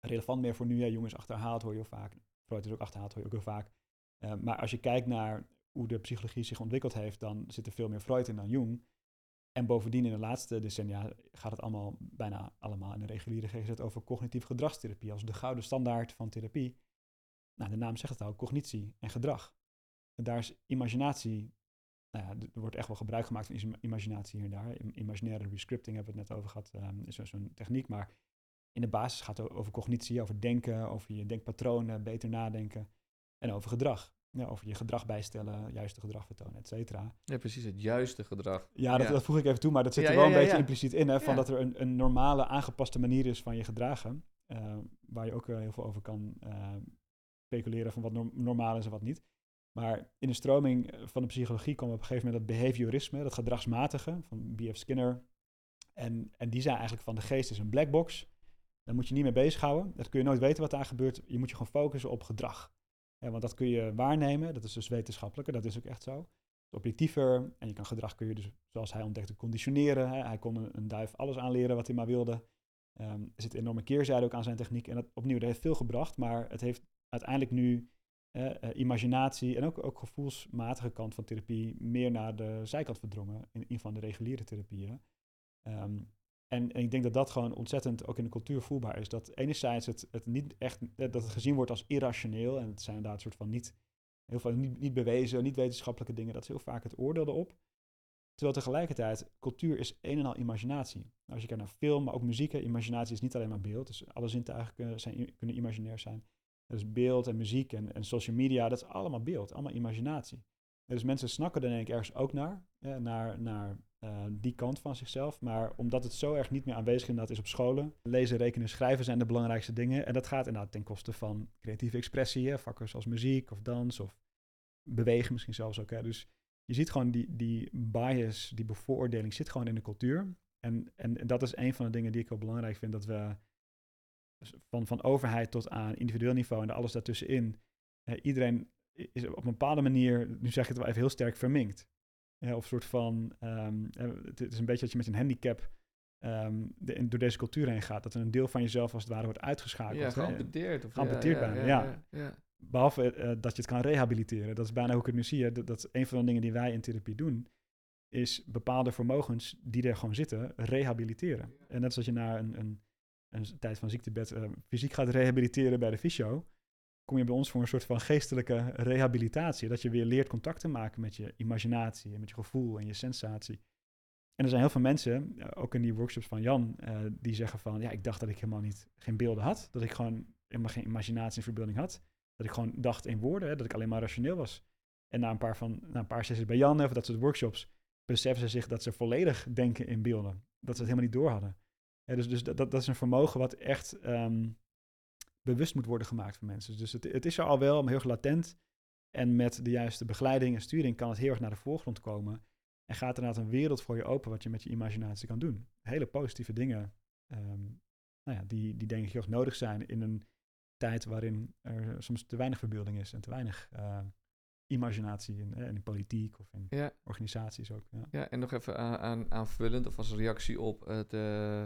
B: relevant meer voor nu. Ja, Jung is achterhaald, hoor je heel vaak. Freud is ook achterhaald, hoor je ook heel vaak. Uh, maar als je kijkt naar hoe de psychologie zich ontwikkeld heeft, dan zit er veel meer Freud in dan Jung. En bovendien in de laatste decennia gaat het allemaal, bijna allemaal in de reguliere GGZ over cognitieve gedragstherapie als de gouden standaard van therapie. Nou, de naam zegt het al, cognitie en gedrag. En daar is imaginatie, nou ja, er wordt echt wel gebruik gemaakt van imaginatie hier en daar. Imaginaire rescripting hebben we het net over gehad, um, is zo'n techniek. Maar in de basis gaat het over cognitie, over denken, over je denkpatronen, beter nadenken en over gedrag ja, over je gedrag bijstellen, juiste gedrag vertonen, et cetera.
C: Ja, precies, het juiste gedrag.
B: Ja, dat, dat voeg ik even toe, maar dat zit er wel een beetje impliciet in, hè, van dat er een, een normale, aangepaste manier is van je gedragen, uh, waar je ook heel veel over kan uh, speculeren van wat normaal is en wat niet. Maar in de stroming van de psychologie komen we op een gegeven moment dat behaviorisme, dat gedragsmatige van B.F. Skinner. En, en die zei eigenlijk van de geest is een black box. Daar moet je niet mee bezighouden. Dat kun je nooit weten wat daar gebeurt. Je moet je gewoon focussen op gedrag. Want dat kun je waarnemen, dat is dus wetenschappelijke, dat is ook echt zo. Objectiever, en je kan gedrag kun je dus, zoals hij ontdekte, conditioneren. Hè. Hij kon een, duif alles aanleren wat hij maar wilde. Um, er zit een enorme keerzijde ook aan zijn techniek. En dat, opnieuw, dat heeft veel gebracht, maar het heeft uiteindelijk nu uh, imaginatie en ook, ook gevoelsmatige kant van therapie meer naar de zijkant verdrongen, in, in van de reguliere therapieën. Um, en, ik denk dat dat gewoon ontzettend ook in de cultuur voelbaar is. Dat enerzijds het, het niet echt, dat het gezien wordt als irrationeel. En het zijn inderdaad soort van niet, heel veel niet, niet bewezen, niet wetenschappelijke dingen. Dat is heel vaak het oordeel erop. Terwijl tegelijkertijd, cultuur is een en al imaginatie. Als je kijkt naar film, maar ook muziek, imaginatie is niet alleen maar beeld. Dus alle zintuigen kunnen, zijn, kunnen imaginair zijn. Dus beeld en muziek en, en social media, dat is allemaal beeld, allemaal imaginatie. Dus mensen snakken er denk ik ergens ook naar, naar, naar uh, die kant van zichzelf. Maar omdat het zo erg niet meer aanwezig inderdaad is op scholen. Lezen, rekenen, schrijven zijn de belangrijkste dingen. En dat gaat inderdaad ten koste van creatieve expressie. Hè? Vakken zoals muziek of dans of bewegen misschien zelfs ook. Hè? Dus je ziet gewoon die, die bias, die bevooroordeling zit gewoon in de cultuur. En, en, dat is een van de dingen die ik wel belangrijk vind. Dat we van, van overheid tot aan individueel niveau en alles daartussenin. iedereen is op een bepaalde manier, nu zeg ik het wel even heel sterk, verminkt. Of een soort van, um, het is een beetje dat je met een handicap um, de, door deze cultuur heen gaat. Dat er een deel van jezelf als het ware wordt uitgeschakeld.
C: Ja, geamputeerd. Of
B: geamputeerd ja, bijna, ja. ja. Behalve uh, dat je het kan rehabiliteren. Dat is bijna hoe ik het nu zie. Dat, dat is een van de dingen die wij in therapie doen. Is bepaalde vermogens die er gewoon zitten, rehabiliteren. En net zoals je na een, een, een tijd van ziektebed uh, fysiek gaat rehabiliteren bij de fysio kom je bij ons voor een soort van geestelijke rehabilitatie. Dat je weer leert contact te maken met je imaginatie en met je gevoel en je sensatie. En er zijn heel veel mensen, eh, ook in die workshops van Jan, uh, die zeggen van, ja, ik dacht dat ik helemaal niet, geen beelden had. Dat ik gewoon helemaal geen imaginatie en verbeelding had. Dat ik gewoon dacht in woorden, hè, dat ik alleen maar rationeel was. En na een paar, van, na een paar sessies bij Jan, of dat soort workshops, beseffen ze zich dat ze volledig denken in beelden. Dat ze het helemaal niet door hadden. dus dus dat, dat is een vermogen wat echt um, bewust moet worden gemaakt van mensen. Dus het, het is er al wel, maar heel erg latent. En met de juiste begeleiding en sturing kan het heel erg naar de voorgrond komen. En gaat inderdaad een wereld voor je open wat je met je imaginatie kan doen. Hele positieve dingen, um, nou ja, die, die denk ik heel erg nodig zijn in een tijd waarin er soms te weinig verbeelding is en te weinig uh, imaginatie in, in politiek of in ja. organisaties ook. Ja.
C: ja, en nog even aan, aanvullend of als reactie op het... Uh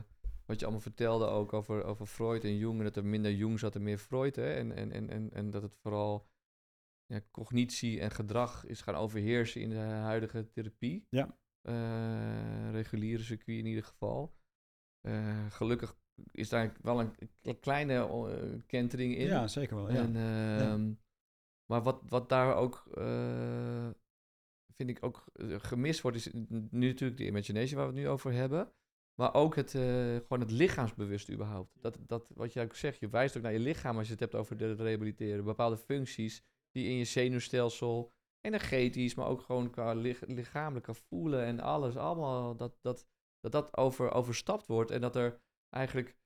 C: wat je allemaal vertelde ook over, over Freud en Jung. En dat er minder Jung zat en meer Freud. Hè? En, en, en, en, en dat het vooral ja, cognitie en gedrag is gaan overheersen in de huidige therapie.
B: Ja.
C: Uh, reguliere circuit in ieder geval. Uh, gelukkig is daar wel een, kleine uh, kentering in.
B: Ja, zeker wel. Ja. En,
C: ja. Ehm, maar wat, wat daar ook, vind ik ook gemist wordt, is nu natuurlijk de imagination waar we het nu over hebben. Maar ook het, uh, gewoon het lichaamsbewust überhaupt. Dat, dat, wat jij ook zegt, je wijst ook naar je lichaam als je het hebt over het rehabiliteren. Bepaalde functies die in je zenuwstelsel, energetisch, maar ook gewoon qua lichamelijk voelen en alles. Allemaal dat dat, dat, dat over, overstapt wordt. En dat er eigenlijk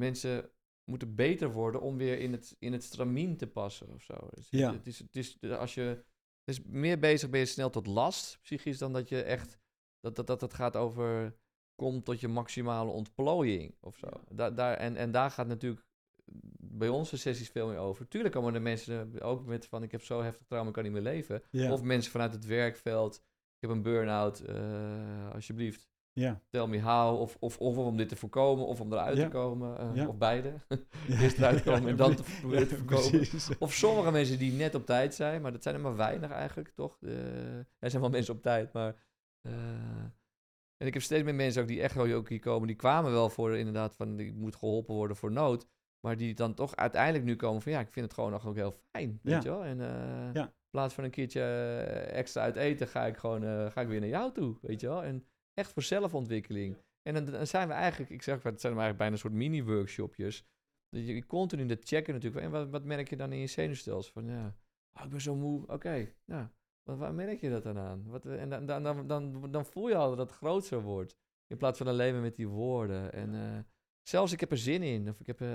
C: mensen moeten beter worden om weer in het, in het stramien te passen of zo. Dus
B: ja.
C: Het is, het is, als je meer bezig ben je snel tot last, psychisch, dan dat je echt, dat, dat, dat het gaat over komt tot je maximale ontplooiing of zo. Daar, daar, en, en daar gaat natuurlijk bij onze sessies veel meer over. Tuurlijk komen er mensen ook met van ik heb zo heftig trauma, ik kan niet meer leven. Of mensen vanuit het werkveld, ik heb een burn-out, uh, alsjeblieft.
B: Ja.
C: Tell me how, of, of, of om dit te voorkomen, of om eruit te komen, uh, of beide. Eerst eruit komen en dan te, te voorkomen. Of sommige mensen die net op tijd zijn, maar dat zijn er maar weinig eigenlijk, toch? Uh, er zijn wel mensen op tijd, maar En ik heb steeds meer mensen ook die echt wel ook hier komen. Die kwamen wel voor inderdaad van, die moet geholpen worden voor nood. Maar die dan toch uiteindelijk nu komen van, ja, ik vind het gewoon nog ook heel fijn, weet
B: Ja.
C: je wel. En eh,
B: Ja.
C: in plaats van een keertje eh, extra uit eten, ga ik gewoon eh, ga ik weer naar jou toe, weet je wel. En echt voor zelfontwikkeling. En dan, dan zijn we eigenlijk, ik zeg, het zijn eigenlijk bijna een soort mini-workshopjes. Dat je continu dat checken natuurlijk. En wat, wat merk je dan in je zenuwstelsel? Van ja, oh, ik ben zo moe. Oké, nou, wat, waar merk je dat dan aan? Wat, en dan, dan, dan, dan, voel je al dat het groter wordt. In plaats van alleen maar met die woorden. En eh, zelfs ik heb er zin in. Of ik heb, eh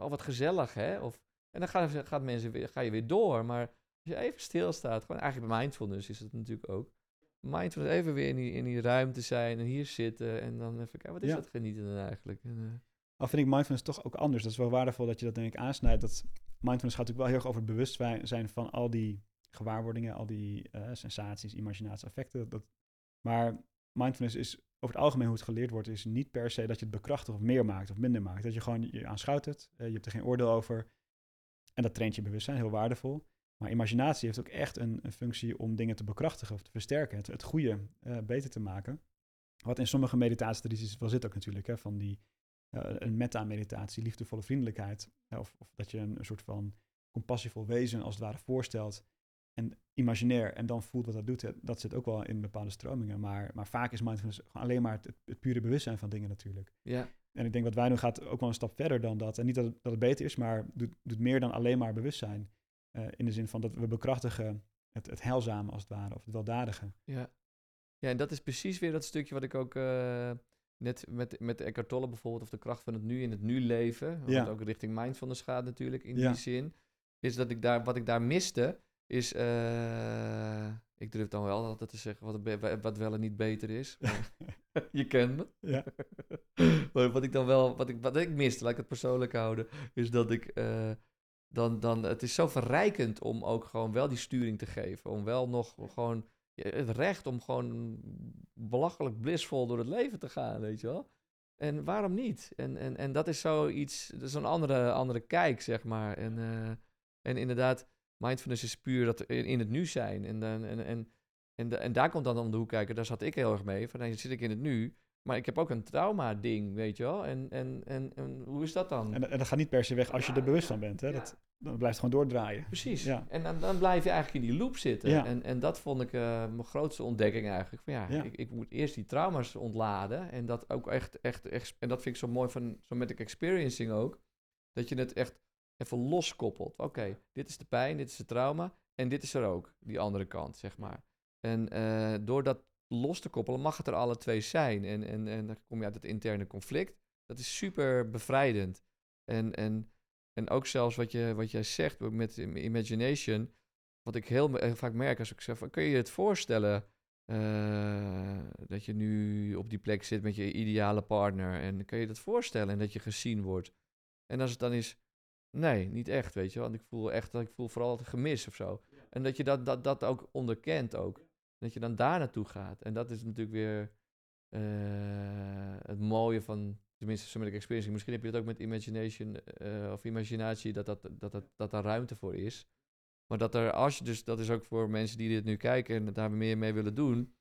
C: oh wat gezellig hè. Of, en dan gaat, gaat mensen weer, ga je weer door. Maar als je even stilstaat, gewoon eigenlijk bij mindfulness is het natuurlijk ook. Mindfulness, even weer in die, in die ruimte zijn en hier zitten. En dan even kijken, wat is
B: Ja.
C: dat genieten dan eigenlijk? En, eh,
B: Al vind ik mindfulness toch ook anders. Dat is wel waardevol dat je dat denk ik aansnijdt. Dat mindfulness gaat natuurlijk wel heel erg over het bewustzijn van al die gewaarwordingen, al die eh, sensaties, imaginaties, affecten. Dat, maar mindfulness is over het algemeen hoe het geleerd wordt, is niet per se dat je het bekrachtigt of meer maakt of minder maakt. Dat je gewoon je aanschouwt het, eh, je hebt er geen oordeel over. En dat traint je bewustzijn, heel waardevol. Maar imaginatie heeft ook echt een, functie om dingen te bekrachtigen of te versterken, het, het goede eh, beter te maken. Wat in sommige meditatietradities wel zit ook natuurlijk, hè, van die eh, een metta-meditatie, liefdevolle vriendelijkheid. of, of dat je een, een soort van compassievol wezen als het ware voorstelt. En imaginair en dan voelt wat dat doet. Dat zit ook wel in bepaalde stromingen. Maar, maar vaak is mindfulness gewoon alleen maar het, het pure bewustzijn van dingen natuurlijk.
C: ja,
B: En ik denk wat wij doen gaat ook wel een stap verder dan dat. En niet dat het, dat het beter is, maar doet, doet meer dan alleen maar bewustzijn. Eh, in de zin van dat we bekrachtigen het, het heilzame als het ware, of het weldadige.
C: Ja. ja, en dat is precies weer dat stukje wat ik ook eh, net met, met Eckhart Tolle bijvoorbeeld, of de kracht van het nu in het nu leven,
B: Ja.
C: wat ook richting mindfulness gaat natuurlijk in
B: Ja.
C: die zin, is dat ik daar, wat ik daar miste, is, eh, ik durf dan wel altijd te zeggen wat, wat wel en niet beter is. je kent me.
B: Ja.
C: maar wat ik dan wel, wat ik, wat ik miste, laat ik het persoonlijk houden, is dat ik eh, dan, dan, het is zo verrijkend om ook gewoon wel die sturing te geven. Om wel nog gewoon het recht om gewoon belachelijk blissvol door het leven te gaan, weet je wel. En waarom niet? En, en, en dat is zoiets, dat is een andere, andere kijk, zeg maar. En, eh, en inderdaad, mindfulness is puur dat in, in het nu zijn. En, dan en, en, en, da- en daar komt dan om de hoek kijken, daar zat ik heel erg mee. Van, dan zit ik in het nu, maar ik heb ook een trauma-ding, weet je wel. En, en, en, en hoe is dat dan?
B: En, en dat gaat niet per se weg als je er bewust van bent. Hè? Dat, dan blijft het gewoon doordraaien.
C: Precies.
B: Ja.
C: En dan, dan blijf je eigenlijk in die loop zitten.
B: Ja.
C: En, en dat vond ik eh, mijn grootste ontdekking eigenlijk. Van ja,
B: Ja.
C: Ik, ik moet eerst die trauma's ontladen. En dat ook echt, echt, echt. En dat vind ik zo mooi van somatic experiencing ook. Dat je het echt even loskoppelt. Oké, dit is de pijn, dit is het trauma. En dit is er ook, die andere kant, zeg maar. En eh, door dat los te koppelen, mag het er alle twee zijn. En, en, en dan kom je uit het interne conflict. Dat is super bevrijdend. En, en, en ook zelfs wat, je, wat jij zegt met im- imagination. Wat ik heel vaak merk als ik zeg: kun je je het voorstellen eh, dat je nu op die plek zit met je ideale partner? En kun je dat voorstellen en dat je gezien wordt? En als het dan is: nee, niet echt, weet je. Want ik voel echt dat ik voel vooral het gemis of zo. En dat je dat, dat, dat ook onderkent ook. Dat je dan daar naartoe gaat. En dat is natuurlijk weer eh, het mooie van, tenminste, somatic experiencing. Misschien heb je dat ook met imagination eh, of imaginatie, dat, dat, dat, dat, dat daar ruimte voor is. Maar dat er, als je dus, dat is ook voor mensen die dit nu kijken en daar meer mee willen doen.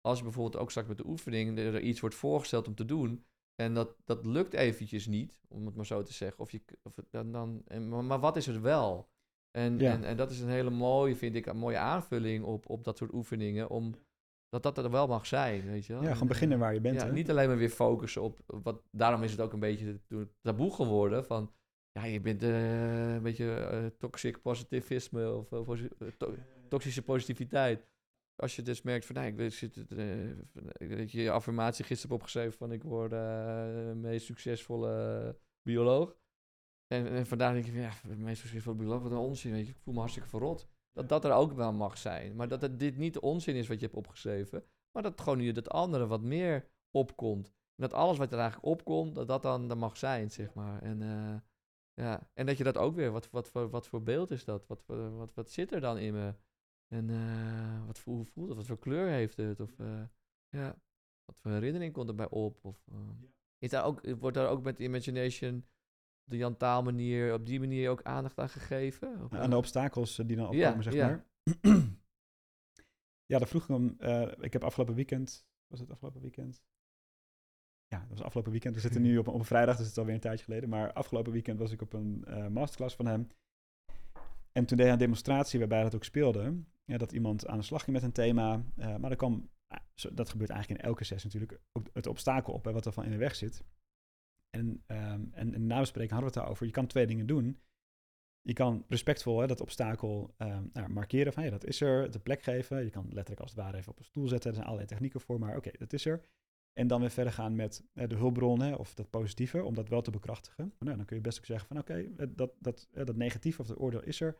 C: Als je bijvoorbeeld ook straks met de oefening er iets wordt voorgesteld om te doen. En dat, dat lukt eventjes niet, om het maar zo te zeggen. Of je, of dan, dan, en, maar, wat is er wel? En,
B: Ja.
C: en, en dat is een hele mooie, vind ik, een mooie aanvulling op, op dat soort oefeningen. Om, dat dat er wel mag zijn, weet je wel.
B: Ja, gewoon beginnen waar je bent.
C: ja,
B: hè?
C: niet alleen maar weer focussen op wat. Daarom is het ook een beetje taboe geworden van. Ja, je bent eh, een beetje eh, toxic positivisme of eh, to- toxische positiviteit. Als je dus merkt van, nee, ik weet, zit, eh, dat je je affirmatie gisteren hebt opgeschreven van ik word eh, de meest succesvolle bioloog. En, en vandaag denk je van, ja, de meest succesvolle bioloog, wat een onzin, weet je. Ik voel me hartstikke verrot. Dat dat er ook wel mag zijn. Maar dat het, dit niet de onzin is wat je hebt opgeschreven. Maar dat gewoon nu dat andere wat meer opkomt. En dat alles wat er eigenlijk opkomt, dat dat dan er mag zijn, zeg maar. En, eh, ja. en dat je dat ook weer, wat, wat, voor, wat voor beeld is dat? Wat, voor- wat, wat zit er dan in me? En eh, wat voor, hoe voelt het? Wat voor kleur heeft het? Of eh, ja, wat voor herinnering komt erbij op? Of, eh, is daar ook, wordt daar ook met imagination, op de Jan Taal manier, op die manier ook aandacht aan gegeven? Of,
B: Aan de obstakels die dan
C: Ja,
B: opkomen, zeg
C: ja.
B: maar. ja, dat vroeg ik hem. ik heb afgelopen weekend, was het afgelopen weekend? ja, dat was afgelopen weekend. We zitten nu op, op een vrijdag, dus het is alweer een tijdje geleden. Maar afgelopen weekend was ik op een uh, masterclass van hem. En toen deed hij een demonstratie waarbij dat ook speelde. Ja, dat iemand aan de slag ging met een thema. Uh, maar kwam, uh, dat gebeurt eigenlijk in elke sessie natuurlijk, ook het obstakel op, hè, wat er van in de weg zit. En, um, en in hadden we het daarover. Je kan twee dingen doen. Je kan respectvol hè, dat obstakel um, nou, markeren van ja, dat is er, de plek geven. Je kan letterlijk als het ware even op een stoel zetten. Er zijn allerlei technieken voor, maar oké, dat is er. En dan weer verder gaan met uh, de hulpbron hè, of dat positieve, om dat wel te bekrachtigen. Nou, dan kun je best ook zeggen van oké, okay, dat, dat, uh, dat negatieve of dat oordeel is er.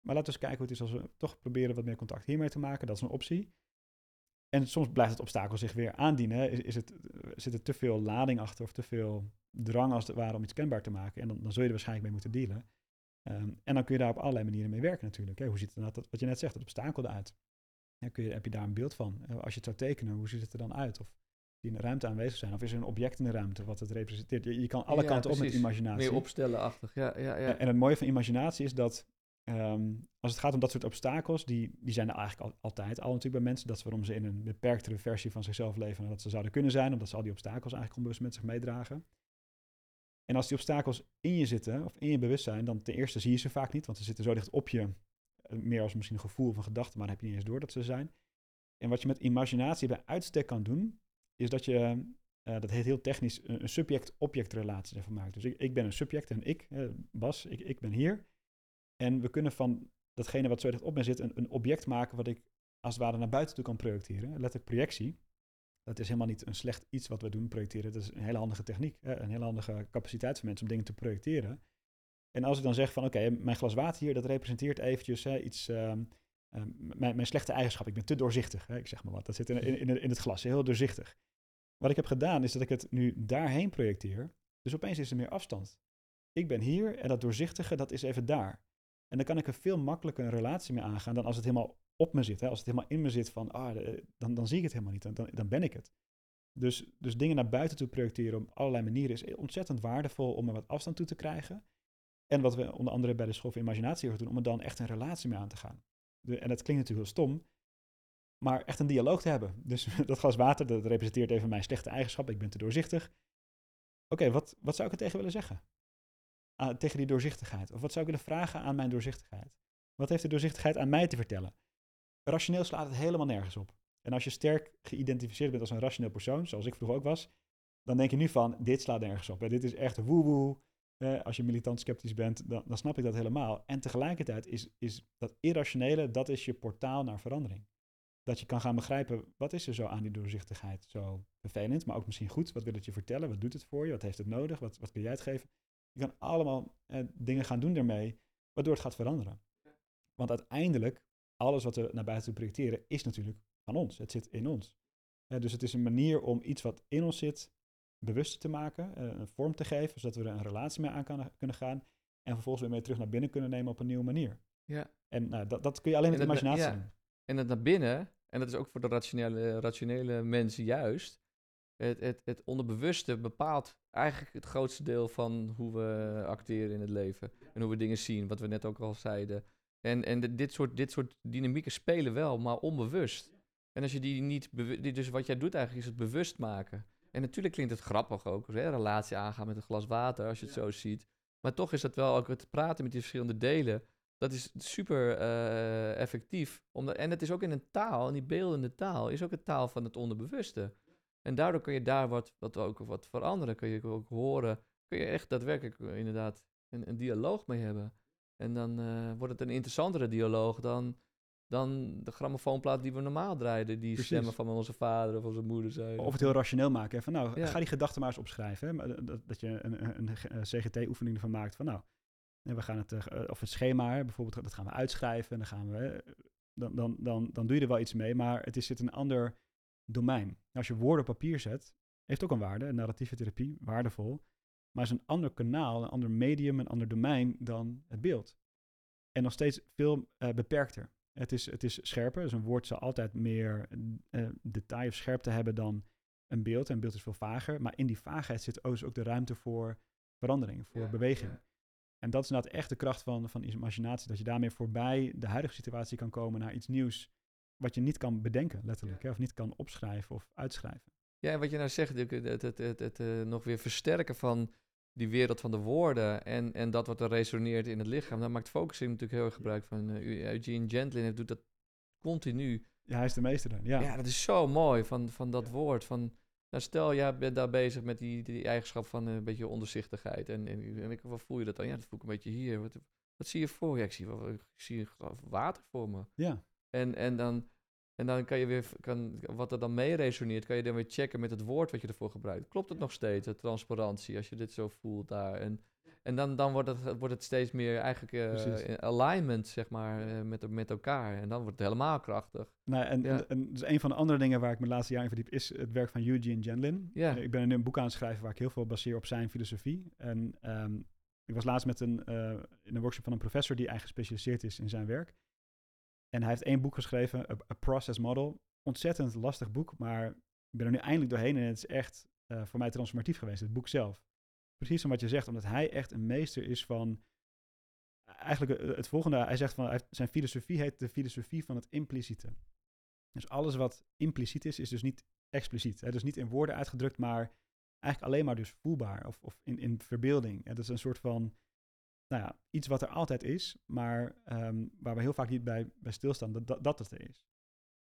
B: Maar laten we eens kijken hoe het is als we toch proberen wat meer contact hiermee te maken. Dat is een optie. En soms blijft het obstakel zich weer aandienen. Is, het, zit er te veel lading achter of te veel drang als het ware om iets kenbaar te maken. En dan, dan zul je er waarschijnlijk mee moeten dealen. Um, en dan kun je daar op allerlei manieren mee werken natuurlijk. Hoe ziet het dat, wat je net zegt, het obstakel eruit? Ja, kun je, heb je daar een beeld van? Als je het zou tekenen, hoe ziet het er dan uit? Of die in de ruimte aanwezig zijn? Of is er een object in de ruimte wat het representeert? Je, je kan alle
C: Ja,
B: kanten op met
C: precies.
B: imaginatie.
C: Meer opstellenachtig, ja, ja, ja.
B: En- het mooie van imaginatie is dat ehm, als het gaat om dat soort obstakels, die, die zijn er eigenlijk al, altijd al natuurlijk bij mensen. Dat is waarom ze in een beperktere versie van zichzelf leven dan dat ze zouden kunnen zijn, omdat ze al die obstakels eigenlijk onbewust met zich meedragen. En als die obstakels in je zitten, of in je bewustzijn, dan ten eerste zie je ze vaak niet, want ze zitten zo dicht op je, eh, meer als misschien een gevoel of een gedachte, maar dan heb je niet eens door dat ze zijn. En wat je met imaginatie bij uitstek kan doen, is dat je, eh, dat heet heel technisch, een, subject-object relatie ervan maakt. Dus ik, ik ben een subject en ik, eh, Bas, ik, ik ben hier. En we kunnen van datgene wat zo dicht op me zit, een, een object maken wat ik als het ware naar buiten toe kan projecteren. Letterlijk projectie. Dat is helemaal niet een slecht iets wat we doen, projecteren. Dat is een hele handige techniek, een hele handige capaciteit van mensen om dingen te projecteren. En als ik dan zeg van, oké, mijn glas water hier, dat representeert eventjes iets, ehm, mijn, mijn slechte eigenschap. Ik ben te doorzichtig, hè? ik zeg maar wat. Dat zit in, in, in, het glas, heel doorzichtig. Wat ik heb gedaan, is dat ik het nu daarheen projecteer. Dus opeens is er meer afstand. Ik ben hier en dat doorzichtige, dat is even daar. En dan kan ik er veel makkelijker een relatie mee aangaan dan als het helemaal op me zit. Hè? Als het helemaal in me zit van, ah, dan, dan zie ik het helemaal niet. Dan, dan, ben ik het. Dus, dus dingen naar buiten toe projecteren op allerlei manieren is ontzettend waardevol om er wat afstand toe te krijgen. En wat we onder andere bij de school voor imaginatie doen, om er dan echt een relatie mee aan te gaan. En dat klinkt natuurlijk heel stom, maar echt een dialoog te hebben. Dus dat glas water, dat representeert even mijn slechte eigenschap. Ik ben te doorzichtig. Oké, wat, wat zou ik er tegen willen zeggen? Ah, tegen die doorzichtigheid. Of wat zou ik willen vragen aan mijn doorzichtigheid? Wat heeft de doorzichtigheid aan mij te vertellen? Rationeel slaat het helemaal nergens op. En als je sterk geïdentificeerd bent als een rationeel persoon, zoals ik vroeger ook was, dan denk je nu van, dit slaat nergens op. Dit is echt woe-woe. Als je militant sceptisch bent, dan, dan snap ik dat helemaal. En tegelijkertijd is, is dat irrationele, dat is je portaal naar verandering. Dat je kan gaan begrijpen, wat is er zo aan die doorzichtigheid zo vervelend, maar ook misschien goed. Wat wil het je vertellen? Wat doet het voor je? Wat heeft het nodig? Wat, wat kun jij het geven? Je kan allemaal dingen gaan doen daarmee, waardoor het gaat veranderen. Want uiteindelijk, alles wat we naar buiten projecteren, is natuurlijk van ons. Het zit in ons. Dus het is een manier om iets wat in ons zit, bewuster te maken, eh, een vorm te geven, zodat we er een relatie mee aan kan, kunnen gaan. En vervolgens weer mee terug naar binnen kunnen nemen op een nieuwe manier.
C: ja.
B: En nou, dat, dat kun je alleen met
C: dat-
B: imaginatie
C: ja.
B: doen.
C: En het naar binnen, en dat is ook voor de rationele, rationele mensen juist. Het, het, het onderbewuste bepaalt eigenlijk het grootste deel van hoe we acteren in het leven. En hoe we dingen zien, wat we net ook al zeiden. En, en de- dit, soort, dit soort dynamieken spelen wel, maar onbewust. En als je die niet Dus wat jij doet eigenlijk is het bewust maken. En natuurlijk klinkt het grappig ook, hè? relatie aangaan met een glas water, als je het zo ziet. Maar toch is dat wel ook het praten met die verschillende delen. Dat is super eh, effectief. Omdat, en het is ook in een taal, en die beeldende taal is ook een taal van het onderbewuste. En daardoor kun je daar wat, wat, ook wat veranderen. Kun je ook horen, kun je echt daadwerkelijk eh, inderdaad een, een dialoog mee hebben. En dan eh, wordt het een interessantere dialoog dan, dan de grammofoonplaat die we normaal draaiden. Die
B: Precies.
C: stemmen van onze vader of onze moeder zijn.
B: Of het heel rationeel maken. Hè? Van nou,
C: Ja.
B: ga die gedachten maar eens opschrijven. Hè? Dat, dat je een, een, een, een CGT-oefening ervan maakt. Van nou, we gaan het, eh, of het schema bijvoorbeeld, dat gaan we uitschrijven. En dan gaan we, dan, dan, dan, dan doe je er wel iets mee. Maar het is, zit een ander domein. Als je woorden op papier zet, heeft ook een waarde. Narratieve therapie, waardevol. Maar is een ander kanaal, een ander medium, een ander domein dan het beeld. En nog steeds veel eh, beperkter. Het is, het is scherper, dus een woord zal altijd meer eh, detail of scherpte hebben dan een beeld. Een beeld is veel vager, maar in die vaagheid zit ook, dus ook de ruimte voor verandering, voor
C: Ja,
B: beweging.
C: ja.
B: En dat is inderdaad echt de kracht van, van imaginatie, dat je daarmee voorbij de huidige situatie kan komen naar iets nieuws wat je niet kan bedenken, letterlijk, hè, of niet kan opschrijven of uitschrijven.
C: Ja, en wat je nou zegt, het, het, het, het, eh, nog weer versterken van die wereld van de woorden en, en dat wat er resoneert in het lichaam, daar maakt focusing natuurlijk heel erg gebruik van. eh, Eugene Gentlin doet dat continu.
B: Ja, hij is de meester dan. Ja.
C: Ja, dat is zo mooi van, van dat
B: Ja.
C: woord. Van, nou stel, jij bent daar bezig met die, die eigenschap van eh, een beetje ondoorzichtigheid. En, en, en ik, wat voel je dat dan? Ja, dat voel ik een beetje hier. Wat, wat zie je voor je? Ik zie, ik zie water voor me.
B: ja.
C: En, en, dan, en dan kan je weer, kan, wat er dan mee resoneert, kan je dan weer checken met het woord wat je ervoor gebruikt. Klopt het nog steeds, de transparantie, als je dit zo voelt daar? En, en dan, dan wordt, het, wordt het steeds meer eigenlijk eh, in alignment, zeg maar, eh, met, met elkaar. En dan wordt het helemaal krachtig.
B: Nou, en,
C: Ja.
B: en, en dus een van de andere dingen waar ik me laatste jaar in verdiep is het werk van Eugene Genlin.
C: Ja.
B: Eh, Ik ben nu een boek aan het schrijven waar ik heel veel baseer op zijn filosofie. En ehm, ik was laatst met een, in een workshop van een professor die eigenlijk gespecialiseerd is in zijn werk. En hij heeft één boek geschreven, A, Process Model. Ontzettend lastig boek, maar ik ben er nu eindelijk doorheen en het is echt eh, voor mij transformatief geweest, het boek zelf. Precies om wat je zegt, omdat hij echt een meester is van eigenlijk eh, het volgende. Hij zegt van zijn filosofie heet de filosofie van het impliciete. Dus alles wat impliciet is, is dus niet expliciet. Hè? Dus niet in woorden uitgedrukt, maar eigenlijk alleen maar dus voelbaar of, of in, in verbeelding. Ja, dat is een soort van, nou iets wat er altijd is, maar ehm, waar we heel vaak niet bij, bij stilstaan dat, dat dat het er is.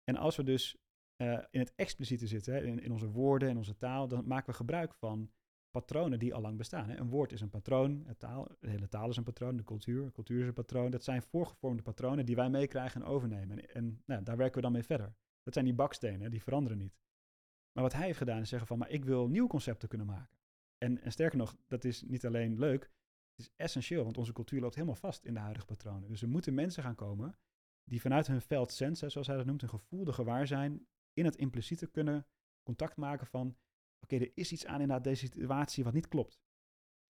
B: En als we dus eh, in het expliciete zitten, in, in onze woorden en onze taal, dan maken we gebruik van patronen die al lang bestaan. Hè. Een woord is een patroon, een taal, de hele taal is een patroon, de cultuur, cultuur is een patroon. Dat zijn voorgevormde patronen die wij meekrijgen en overnemen. En, nou, daar werken we dan mee verder. Dat zijn die bakstenen, die veranderen niet. Maar wat hij heeft gedaan is zeggen van, maar ik wil nieuwe concepten kunnen maken. En, en sterker nog, dat is niet alleen leuk, het is essentieel, want onze cultuur loopt helemaal vast in de huidige patronen. Dus er moeten mensen gaan komen die vanuit hun veld sense, zoals hij dat noemt, een gevoel, de gewaarzijn, in het impliciete kunnen contact maken van, oké, er is iets aan inderdaad deze situatie wat niet klopt.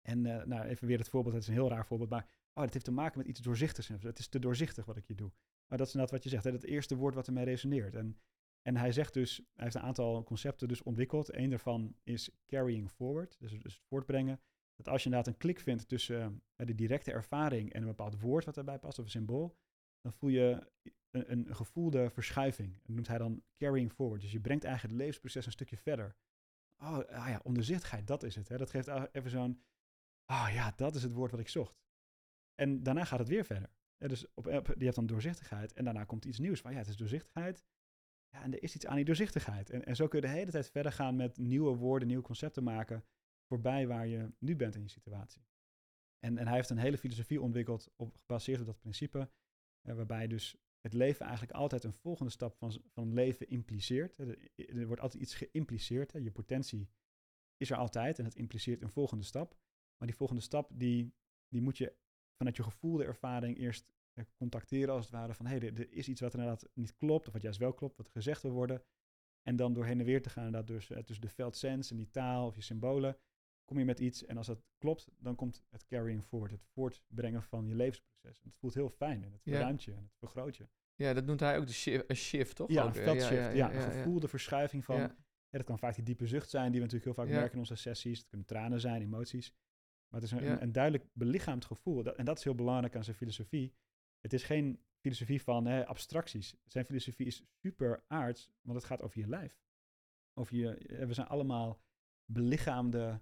B: En eh, nou, even weer het voorbeeld, het is een heel raar voorbeeld, maar oh, het heeft te maken met iets doorzichtigs. Het is te doorzichtig wat ik hier doe. Maar dat is inderdaad wat je zegt, hè, dat eerste woord wat ermee resoneert. En, en hij zegt dus, hij heeft een aantal concepten dus ontwikkeld. Eén daarvan is carrying forward, dus, dus het voortbrengen. Dat als je inderdaad een klik vindt tussen eh, de directe ervaring en een bepaald woord wat daarbij past, of een symbool, dan voel je een, een gevoelde verschuiving. Dat noemt hij dan carrying forward. Dus je brengt eigenlijk het levensproces een stukje verder. Oh, ah ja, onderzichtigheid, dat is het. Hè. Dat geeft even zo'n, ah ja, dat is het woord wat ik zocht. En daarna gaat het weer verder. Dus op- je hebt dan doorzichtigheid en daarna komt iets nieuws van, ja, het is doorzichtigheid. Ja, en er is iets aan die doorzichtigheid. En, en zo kun je de hele tijd verder gaan met nieuwe woorden, nieuwe concepten maken, voorbij waar je nu bent in je situatie. En, en hij heeft een hele filosofie ontwikkeld, op, gebaseerd op dat principe, eh, waarbij dus het leven eigenlijk altijd een volgende stap van, van leven impliceert. hè. Er, wordt altijd iets geïmpliceerd. Hè. Je potentie is er altijd en het impliceert een volgende stap. Maar die volgende stap, die, die moet je vanuit je gevoelde ervaring eerst eh, contacteren als het ware van, hé, hey, er, is iets wat inderdaad niet klopt, of wat juist wel klopt, wat gezegd wil worden. En dan door heen en weer te gaan, inderdaad dus eh, tussen de veldsens en die taal of je symbolen, kom je met iets. En als dat klopt, dan komt het carrying forward, het voortbrengen van je levensproces. En het voelt heel fijn en het
C: Ja.
B: verruimt je en het vergroot je.
C: Ja, dat noemt hij ook de shi- een shift, toch?
B: Ja,
C: Ook,
B: een
C: eh,
B: veldshift. Ja, een gevoelde verschuiving van...
C: Ja.
B: Ja, dat kan vaak die diepe zucht zijn die we natuurlijk heel vaak
C: Ja.
B: merken in onze sessies. Het kunnen tranen zijn, emoties. Maar het is een,
C: Ja.
B: een, een duidelijk belichaamd gevoel. Dat, en dat is heel belangrijk aan zijn filosofie. Het is geen filosofie van hè, abstracties. Zijn filosofie is super aards, want het gaat over je lijf. Over je, eh, we zijn allemaal belichaamde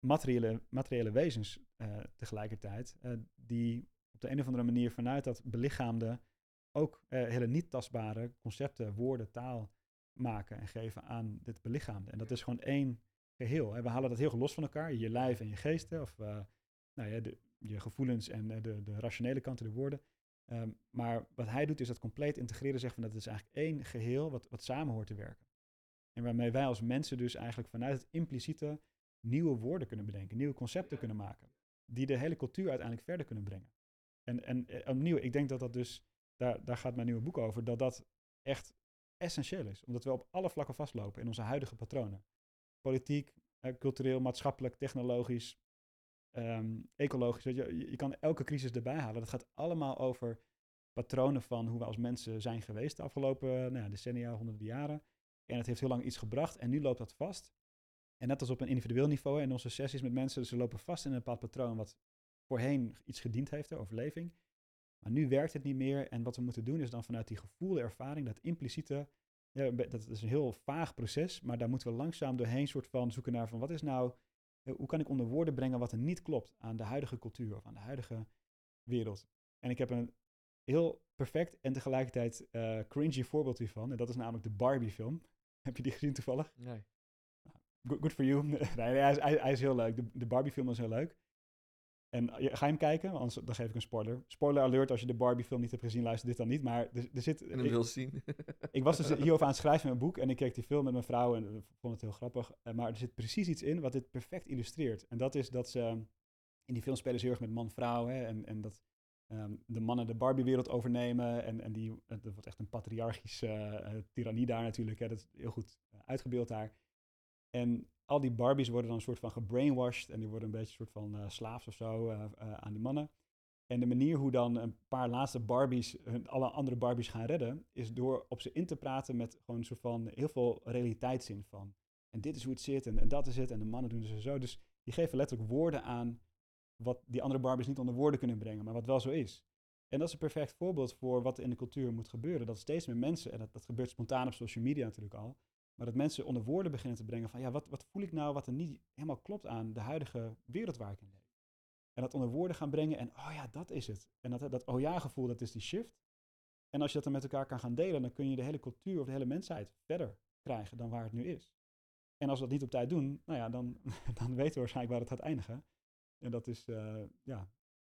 B: materiële, materiële wezens eh, tegelijkertijd. eh, die op de een of andere manier vanuit dat belichaamde ook eh, hele niet tastbare concepten, woorden, taal maken en geven aan dit belichaamde. En dat is gewoon één geheel. Hè. We halen dat heel los van elkaar, je lijf en je geesten, of nou ja, de, je gevoelens en de, de rationele kanten, de woorden. Ehm, maar wat hij doet is dat compleet integreren, zeggen van dat is eigenlijk één geheel wat, wat samen hoort te werken. En waarmee wij als mensen dus eigenlijk vanuit het impliciete nieuwe woorden kunnen bedenken, nieuwe concepten kunnen maken, die de hele cultuur uiteindelijk verder kunnen brengen. En, en eh, opnieuw, ik denk dat dat dus, daar, daar gaat mijn nieuwe boek over, dat dat echt essentieel is. Omdat we op alle vlakken vastlopen in onze huidige patronen. Politiek, eh, cultureel, maatschappelijk, technologisch, ehm, ecologisch. Weet je, je, kan elke crisis erbij halen. Dat gaat allemaal over patronen van hoe we als mensen zijn geweest de afgelopen nou ja, decennia, honderden jaren. En het heeft heel lang iets gebracht en nu loopt dat vast. En net als op een individueel niveau in onze sessies met mensen, ze lopen vast in een bepaald patroon wat voorheen iets gediend heeft, de overleving. Maar nu werkt het niet meer en wat we moeten doen is dan vanuit die gevoelde ervaring, dat impliciete, Ja, dat is een heel vaag proces, maar daar moeten we langzaam doorheen soort van zoeken naar van wat is nou, eh, hoe kan ik onder woorden brengen wat er niet klopt aan de huidige cultuur of aan de huidige wereld. En ik heb een heel perfect en tegelijkertijd eh cringy voorbeeld hiervan. En dat is namelijk de Barbie film. Heb je die gezien toevallig?
C: Nee.
B: Good, for you. nee, hij, is, hij, hij is heel leuk. De, de Barbie film is heel leuk. En ga je hem kijken? Anders dan geef ik een spoiler. Spoiler alert, als je de Barbie film niet hebt gezien, luister dit dan niet. Maar er, er zit...
C: En
B: ik-
C: wil zien.
B: ik was dus hierover aan het schrijven in mijn boek en ik keek die film met mijn vrouw en ik vond het heel grappig. Eh, Maar er zit precies iets in wat dit perfect illustreert. En dat is dat ze in die film spelen ze heel erg met man-vrouw en, en dat ehm, de mannen de Barbie-wereld overnemen en, en die, het wordt echt een patriarchische eh, tirannie daar natuurlijk. Hè, dat is heel goed eh, uitgebeeld daar. En al die Barbies worden dan een soort van gebrainwashed en die worden een beetje een soort van eh, slaafs of zo eh, eh, aan die mannen. En de manier hoe dan een paar laatste Barbies hun, alle andere Barbies gaan redden, is door op ze in te praten met gewoon een soort van heel veel realiteitszin van. En dit is hoe het zit en, en dat is het en de mannen doen ze zo. Dus die geven letterlijk woorden aan wat die andere Barbies niet onder woorden kunnen brengen, maar wat wel zo is. En dat is een perfect voorbeeld voor wat in de cultuur moet gebeuren. Dat steeds meer mensen, en dat, dat gebeurt spontaan op social media natuurlijk al, maar dat mensen onder woorden beginnen te brengen van ja, wat, wat voel ik nou wat er niet helemaal klopt aan de huidige wereld waar ik in leef. En dat onder woorden gaan brengen en oh ja, dat is het. En dat, dat oh ja gevoel, dat is die shift. En als je dat dan met elkaar kan gaan delen, dan kun je de hele cultuur of de hele mensheid verder krijgen dan waar het nu is. En als we dat niet op tijd doen, nou ja, dan, dan weten we waarschijnlijk waar het gaat eindigen. En dat is, eh, ja,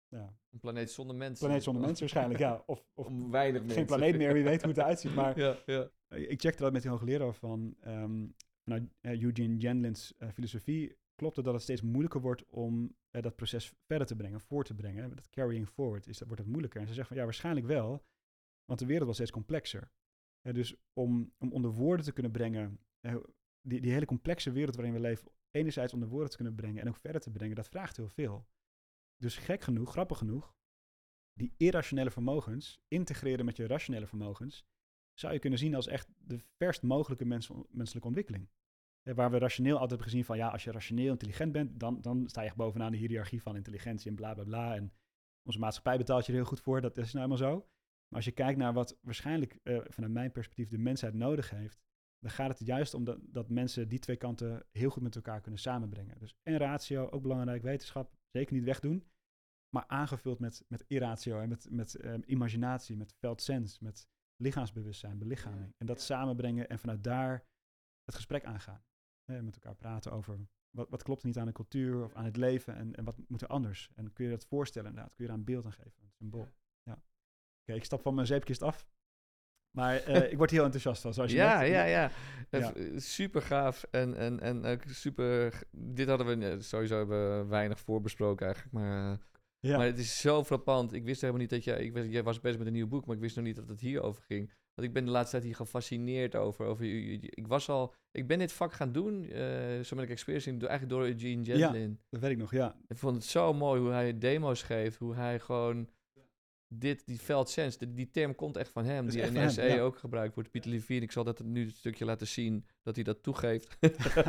B: ja,
C: Een planeet zonder mensen.
B: planeet zonder mensen waarschijnlijk, ja. Of, of
C: weinig mensen.
B: geen planeet meer, wie weet hoe het eruit ziet. Maar
C: ja, ja.
B: Eh, ik checkte dat met die hoogleraar van eh, Eugene Genlin's eh, filosofie. Klopt het dat het steeds moeilijker wordt om dat proces verder te brengen, voor te brengen? Dat carrying forward, is, dat wordt het moeilijker. En ze zeggen van ja, waarschijnlijk wel, want de wereld wordt steeds complexer. Dus om, om onder woorden te kunnen brengen, die, die hele complexe wereld waarin we leven, enerzijds onder woorden te kunnen brengen en ook verder te brengen, dat vraagt heel veel. Dus gek genoeg, grappig genoeg, die irrationele vermogens integreren met je rationele vermogens, zou je kunnen zien als echt de verst mogelijke mens, menselijke ontwikkeling. Eh, Waar we rationeel altijd hebben gezien van ja, als je rationeel intelligent bent, dan, dan sta je echt bovenaan de hiërarchie van intelligentie en bla bla bla. En onze maatschappij betaalt je er heel goed voor, dat is nou helemaal zo. Maar als je kijkt naar wat waarschijnlijk eh, vanuit mijn perspectief de mensheid nodig heeft, dan gaat het juist om dat, dat mensen die twee kanten heel goed met elkaar kunnen samenbrengen. Dus en ratio, ook belangrijk, wetenschap, zeker niet wegdoen, maar aangevuld met, met irratio en met, met eh, imaginatie, met felt sense, met lichaamsbewustzijn, belichaming. En dat samenbrengen en vanuit daar het gesprek aangaan. Hè, met elkaar praten over wat, wat klopt er niet aan de cultuur of aan het leven en, en wat moet er anders. En kun je dat voorstellen inderdaad, kun je er een beeld aan geven, een symbool. Ja. Oké, ik stap van mijn zeepkist af. Maar eh, ik word heel enthousiast van, zoals je
C: Ja, ja, ja.
B: Ja.
C: Eh, Super gaaf. En, en, en super. Dit hadden we eh, sowieso hebben we weinig voorbesproken eigenlijk. Maar,
B: Ja.
C: maar het is zo frappant. Ik wist helemaal niet dat jij. Ik wist, jij was bezig met een nieuw boek, maar ik wist nog niet dat het hierover ging. Want ik ben de laatste tijd hier gefascineerd over. over ik was al. Ik ben dit vak gaan doen. eh zo ben ik experiencing. door- Eigenlijk door Eugene
B: Ja.
C: Gentlin.
B: Dat weet ik nog, ja.
C: Ik vond het zo mooi hoe hij demo's geeft. Hoe hij gewoon. Dit, die felt sense, die, die term komt echt van hem. Die in SE
B: ja.
C: ook gebruikt wordt. Pieter Levine, ik zal dat nu een stukje laten zien. Dat hij dat toegeeft.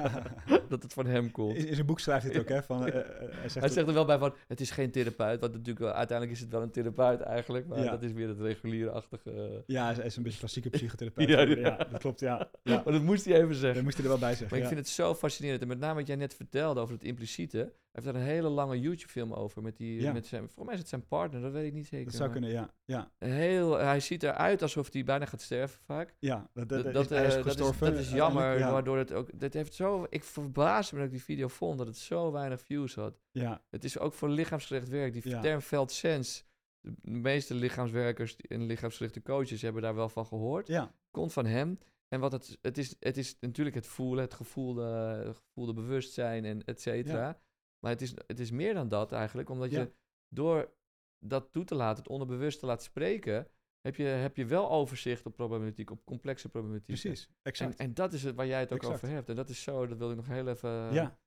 C: dat het van hem komt.
B: In, in zijn boek schrijft hij het ook, hè? Van, eh, eh, hij zegt
C: Hij zegt er wel bij van, het is geen therapeut. Want natuurlijk wel, uiteindelijk is het wel een therapeut eigenlijk. Maar
B: Ja.
C: dat is weer het reguliere-achtige...
B: Ja, hij is- hij is een beetje klassieke psychotherapeut.
C: Ja,
B: dat klopt, ja.
C: Maar dat moest hij even
B: Dat
C: zeggen.
B: moest hij er wel bij zeggen.
C: Maar ik vind het zo fascinerend. En met name wat jij net vertelde over het impliciete. Hij heeft daar een hele lange YouTube-film over. Met die,
B: Ja.
C: met zijn, volgens mij is het zijn partner, dat weet ik niet zeker.
B: Dat zou kunnen, ja. Ja,
C: Heel, hij ziet eruit alsof hij bijna gaat sterven vaak.
B: ja dat, dat,
C: Dat,
B: is
C: eh, is,
B: gestorven.
C: dat is jammer,
B: ja.
C: waardoor het ook... Dat heeft zo... Ik verbaasde me dat ik die video vond, dat het zo weinig views had.
B: Ja,
C: Het is ook voor lichaamsgericht werk. Die
B: Ja.
C: term felt sense. De meeste lichaamswerkers en lichaamsgerichte coaches hebben daar wel van gehoord.
B: ja,
C: Komt van hem. En wat het, het, is, het is natuurlijk het voelen, het gevoelde, het gevoelde bewustzijn en et cetera.
B: Ja.
C: Maar het is, het is meer dan dat eigenlijk, omdat
B: Ja.
C: je door dat toe te laten, het onderbewust te laten spreken, heb je, heb je wel overzicht op problematiek, op complexe problematiek.
B: precies.
C: En,
B: Exact.
C: en dat is het waar jij het ook
B: Exact.
C: over hebt. En dat is zo, dat wil ik nog heel even
B: ja,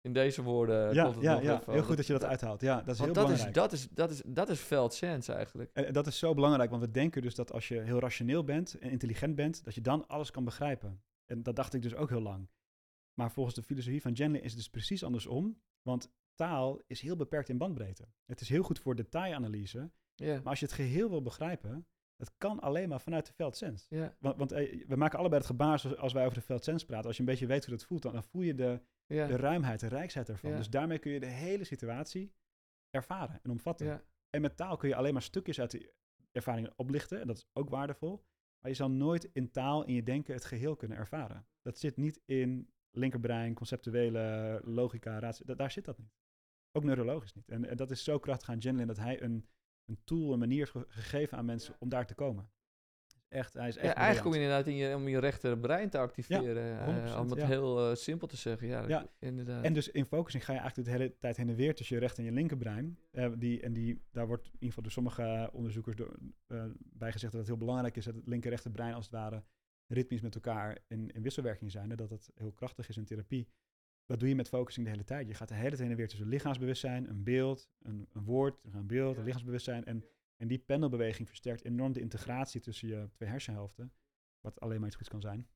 C: in deze woorden.
B: ja,
C: komt het
B: ja,
C: nog
B: ja.
C: even
B: heel goed dat je dat uithaalt. Ja, dat is heel
C: dat is, dat, is, dat, is, dat is felt sense eigenlijk.
B: En dat is zo belangrijk, want we denken dus dat als je heel rationeel bent en intelligent bent, dat je dan alles kan begrijpen. En dat dacht ik dus ook heel lang. Maar volgens de filosofie van Genlin is het dus precies andersom. Want taal is heel beperkt in bandbreedte. Het is heel goed voor detailanalyse, maar als je het geheel wil begrijpen, Dat kan alleen maar vanuit de veldsens. Want, want eh, we maken allebei het gebaar als wij over de veldsens praten. Als je een beetje weet hoe dat voelt, dan, dan voel je de, de ruimheid, de rijksheid ervan. Dus daarmee kun je de hele situatie ervaren en omvatten. En met taal kun je alleen maar stukjes uit die ervaringen oplichten. En dat is ook waardevol. Maar je zal nooit in taal, in je denken, het geheel kunnen ervaren. Dat zit niet in linkerbrein, conceptuele logica, daar zit dat niet. Ook neurologisch niet. En, en dat is zo krachtig aan Jenlin dat hij een, een tool, een manier heeft ge- gegeven aan mensen om daar te komen. Echt, hij is echt
C: Ja, eigenlijk om
B: briljant.
C: inderdaad in je, om je rechterbrein te activeren. eh,
B: 100%,
C: om het
B: ja.
C: heel eh, simpel te zeggen. Ja,
B: Ja.
C: inderdaad.
B: En dus in focusing ga je eigenlijk de hele tijd heen en weer tussen je rechter en je linkerbrein. Eh, die, en die, daar wordt in ieder geval door sommige onderzoekers door, bij gezegd dat het heel belangrijk is dat het linker rechterbrein als het ware ritmisch met elkaar in, in wisselwerking zijn. En dat het heel krachtig is in therapie. Dat doe je met focusing de hele tijd. Je gaat de hele tijd heen en weer tussen lichaamsbewustzijn, een beeld, een, een woord, een beeld, een lichaamsbewustzijn. En, en die pendelbeweging versterkt enorm de integratie tussen je twee hersenhelften. Wat alleen maar iets goeds kan zijn.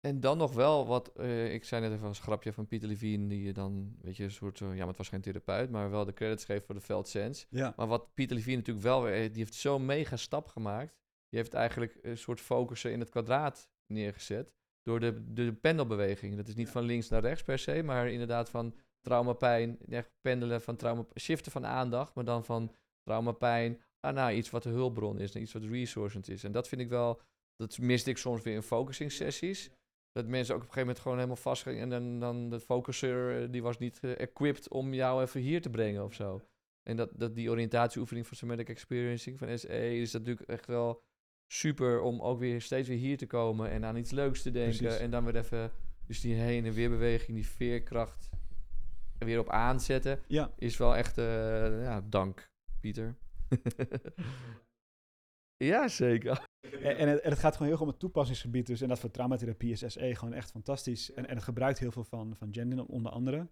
C: En dan nog wel wat, eh, ik zei net even een grapje van Pieter Levine, die je dan, weet je, een soort, eh, ja, maar het was geen therapeut, maar wel de credits geeft voor de Veldsense.
B: Ja,
C: Maar wat Pieter Levine natuurlijk wel weer, die heeft zo'n mega stap gemaakt. Die heeft eigenlijk een soort focussen in het kwadraat neergezet door de, de pendelbeweging. Dat is niet van links naar rechts per se, maar inderdaad van traumapijn, echt pendelen van trauma, shiften van aandacht, maar dan van traumapijn ah, naar iets wat de hulpbron is, naar iets wat resourcend is. En dat vind ik wel, dat miste ik soms weer in focusing sessies. Dat mensen ook op een gegeven moment gewoon helemaal vast gingen. En dan, dan de focuser, eh, die was niet equipped om jou even hier te brengen of zo. En dat, dat die oriëntatieoefening van somatic experiencing van SE is dat natuurlijk echt wel super om ook weer steeds weer hier te komen en aan iets leuks te denken.
B: Precies.
C: En dan weer even, dus die heen en weer beweging, die veerkracht er weer op aanzetten,
B: ja.
C: is wel echt, eh, ja, dank Pieter. ja, zeker.
B: En, en, het, en het gaat gewoon heel erg om het toepassingsgebied. Dus, en dat voor traumatherapie is SE gewoon echt fantastisch. En, en het gebruikt heel veel van, van onder andere.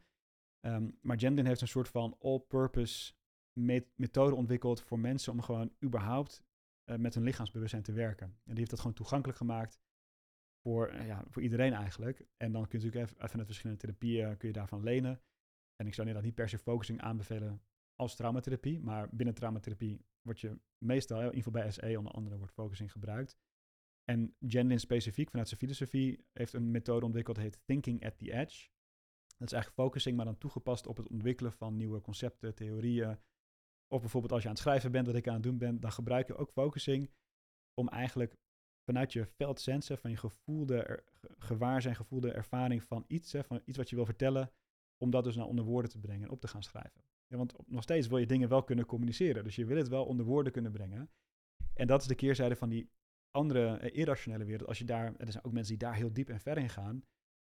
B: Ehm, maar Gendlin heeft een soort van all-purpose met- methode ontwikkeld voor mensen om gewoon überhaupt eh, met hun lichaamsbewustzijn te werken. En die heeft dat gewoon toegankelijk gemaakt voor, eh, ja, voor iedereen eigenlijk. En dan kun je natuurlijk even, even met verschillende therapieën kun je daarvan lenen. En ik zou inderdaad niet per se focusing aanbevelen als traumatherapie. Maar binnen traumatherapie wordt je meestal, in ieder geval bij SE onder andere, wordt focusing gebruikt. En Jenlin specifiek vanuit zijn filosofie heeft een methode ontwikkeld, heet Thinking at the Edge. Dat is eigenlijk focusing, maar dan toegepast op het ontwikkelen van nieuwe concepten, theorieën. Of bijvoorbeeld als je aan het schrijven bent, wat ik aan het doen ben, dan gebruik je ook focusing om eigenlijk vanuit je veldsensen, van je gevoelde, er, ge- gewaarzijn, gevoelde ervaring van iets, van iets wat je wil vertellen, om dat dus naar onder woorden te brengen en op te gaan schrijven. Ja, want nog steeds wil je dingen wel kunnen communiceren, dus je wil het wel onder woorden kunnen brengen. En dat is de keerzijde van die andere eh, irrationele wereld. Als je daar, er zijn ook mensen die daar heel diep en ver in gaan,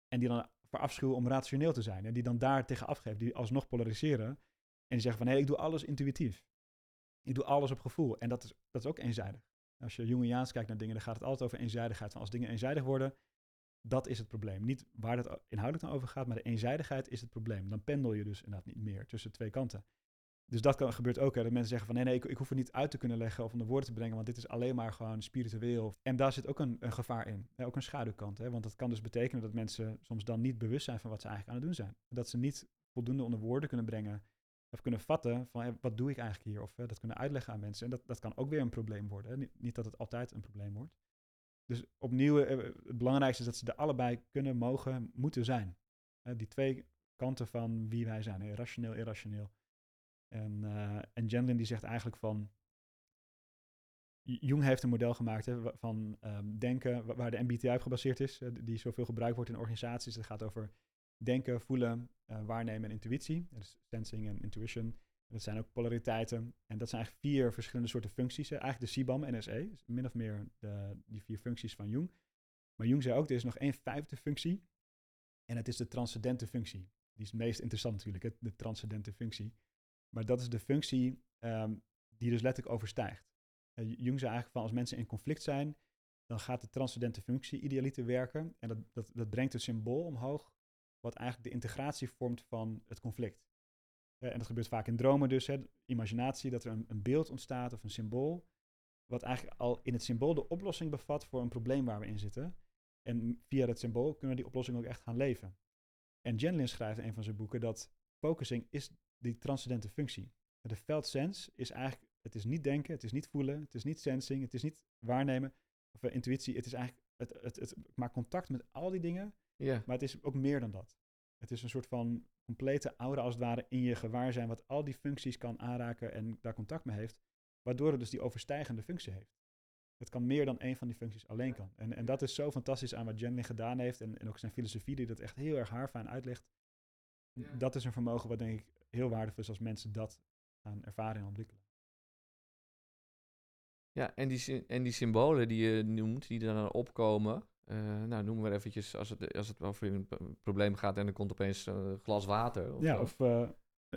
B: en die dan verafschuwen om rationeel te zijn, en die dan daar tegen afgeven, die alsnog polariseren, en die zeggen van nee, ik doe alles intuïtief. Ik doe alles op gevoel. En dat is, dat is ook eenzijdig. Als je Jungiaans kijkt naar dingen, dan gaat het altijd over eenzijdigheid. Van als dingen eenzijdig worden, dat is het probleem. Niet waar het inhoudelijk dan over gaat, maar de eenzijdigheid is het probleem. Dan pendel je dus inderdaad niet meer tussen twee kanten. Dus dat gebeurt ook, hè, dat mensen zeggen van nee, nee, ik, ik hoef het niet uit te kunnen leggen of onder woorden te brengen, want dit is alleen maar gewoon spiritueel. En daar zit ook een, een gevaar in, hè, ook een schaduwkant. Hè, want dat kan dus betekenen dat mensen soms dan niet bewust zijn van wat ze eigenlijk aan het doen zijn. Dat ze niet voldoende onder woorden kunnen brengen of kunnen vatten van wat doe ik eigenlijk hier? Of hè, dat kunnen uitleggen aan mensen. En dat, dat kan ook weer een probleem worden. Niet, dat het altijd een probleem wordt. Dus opnieuw, eh, het belangrijkste is dat ze er allebei kunnen, mogen, moeten zijn. Hè, die twee kanten van wie wij zijn, rationeel, irrationeel. En, eh en Gendlin die zegt eigenlijk van... Jung heeft een model gemaakt hè, van ehm, denken, wa- waar de MBTI op gebaseerd is, eh, die zoveel gebruikt wordt in organisaties. Het gaat over denken, voelen, eh, waarnemen en intuïtie. Dus sensing en intuition. Dat zijn ook polariteiten. En dat zijn eigenlijk vier verschillende soorten functies. hè. Eigenlijk de CBAM en SE. Dus min of meer de, die vier functies van Jung. Maar Jung zei ook, er is nog één vijfde functie. En het is de transcendente functie. Die is het meest interessant natuurlijk, hè, de transcendente functie. Maar dat is de functie ehm, die dus letterlijk overstijgt. Eh, Jung zei eigenlijk van als mensen in conflict zijn, dan gaat de transcendente functie idealiter werken. En dat, dat, dat brengt een symbool omhoog, wat eigenlijk de integratie vormt van het conflict. En dat gebeurt vaak in dromen dus, hè, imaginatie, dat er een, een beeld ontstaat of een symbool, wat eigenlijk al in het symbool de oplossing bevat voor een probleem waar we in zitten. En via dat symbool kunnen we die oplossing ook echt gaan leven. En Jenlin schrijft in een van zijn boeken dat focusing is die transcendente functie. De veldsens is eigenlijk Het is niet denken, het is niet voelen, het is niet sensing, het is niet waarnemen of intuïtie. Het is eigenlijk, het, het, het, maakt contact met al die dingen,
C: Ja.
B: maar het is ook meer dan dat. Het is een soort van complete aura als het ware in je gewaarzijn, wat al die functies kan aanraken en daar contact mee heeft, waardoor het dus die overstijgende functie heeft. Het kan meer dan één van die functies alleen kan. En, en dat is zo fantastisch aan wat Jenlin gedaan heeft en, en ook zijn filosofie die dat echt heel erg haarfijn uitlegt. Dat is een vermogen wat denk ik heel waardevol is als mensen dat gaan ervaren en ontwikkelen.
C: Ja, en die, en die symbolen die je noemt, die er dan opkomen. Eh, nou, noemen we eventjes, als het, als het over een probleem gaat en er komt opeens een glas water. Of,
B: ja, of, eh,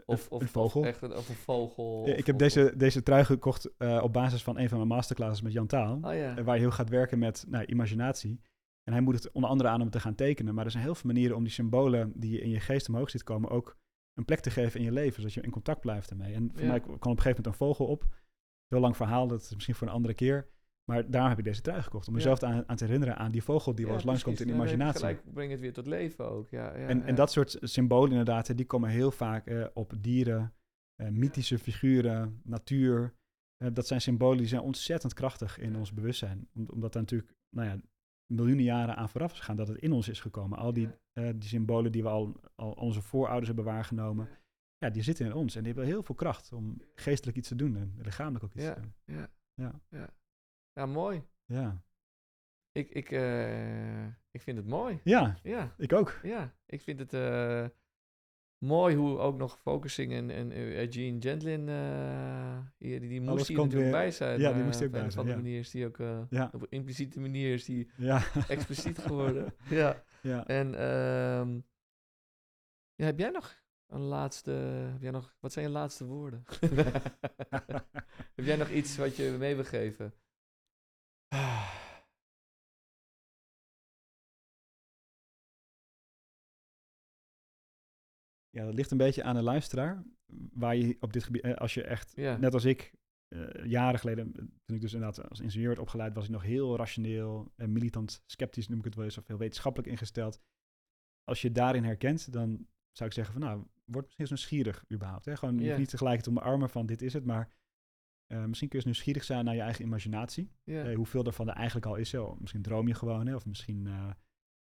C: of,
B: een,
C: of,
B: een vogel.
C: Of, echt, of een vogel.
B: Ja, ik heb deze, deze trui gekocht eh, op basis van een van mijn masterclasses met Jan Taal.
C: Oh ja.
B: eh, waar je heel gaat werken met nou, imaginatie. En hij moet het onder andere aan om te gaan tekenen. Maar er zijn heel veel manieren om die symbolen die je in je geest omhoog ziet komen ook een plek te geven in je leven. Zodat je in contact blijft ermee. En voor mij kwam op een gegeven moment een vogel op. Heel lang verhaal, dat is misschien voor een andere keer. Maar daarom heb ik deze trui gekocht. Om mezelf aan, aan te herinneren aan die vogel die wel eens langskomt in de.
C: Ja,
B: imaginatie.
C: Gelijk breng het weer tot leven ook. Ja, ja,
B: en, en dat soort symbolen inderdaad, die komen heel vaak eh, op dieren, eh, mythische figuren, natuur. Eh, dat zijn symbolen die zijn ontzettend krachtig in ons bewustzijn. Om- omdat er natuurlijk nou ja, miljoenen jaren aan vooraf is gegaan dat het in ons is gekomen. Al die, die symbolen die we al, al onze voorouders hebben waargenomen, ja, die zitten in ons. En die hebben heel veel kracht om geestelijk iets te doen en lichamelijk ook iets
C: Ja.
B: te doen.
C: Ja.
B: Ja.
C: Ja. Ja, mooi.
B: Ja.
C: Ik, ik, eh, ik vind het mooi.
B: ja,
C: Ja,
B: ik ook.
C: ja. Ik vind het eh, mooi hoe ook nog Focusing en, en Eugene Gentlin, eh, hier, die, die moest hier natuurlijk
B: weer-
C: bij zijn.
B: ja, die moest hier ook
C: op een
B: bij zijn,
C: andere
B: ja.
C: manier is die ook,
B: Ja,
C: op een impliciete manier is die
B: ja.
C: expliciet geworden. ja.
B: ja.
C: En ehm, ja, heb jij nog een laatste, heb jij nog, wat zijn je laatste woorden? heb jij nog iets wat je mee wil geven?
B: Ja, dat ligt een beetje aan de luisteraar. Waar je op dit gebied, eh, als je echt,
C: Ja.
B: net als ik, eh, jaren geleden, eh, toen ik dus inderdaad als ingenieur werd opgeleid, was ik nog heel rationeel en militant sceptisch, noem ik het wel eens, of heel wetenschappelijk ingesteld. Als je daarin herkent, dan zou ik zeggen van nou, word misschien eens nieuwsgierig überhaupt. Hè? Gewoon niet tegelijk te omarmen van dit is het, maar misschien kun je eens nieuwsgierig zijn naar je eigen imaginatie. Hoeveel ervan er eigenlijk al is. Hè? Misschien droom je gewoon, hè? of misschien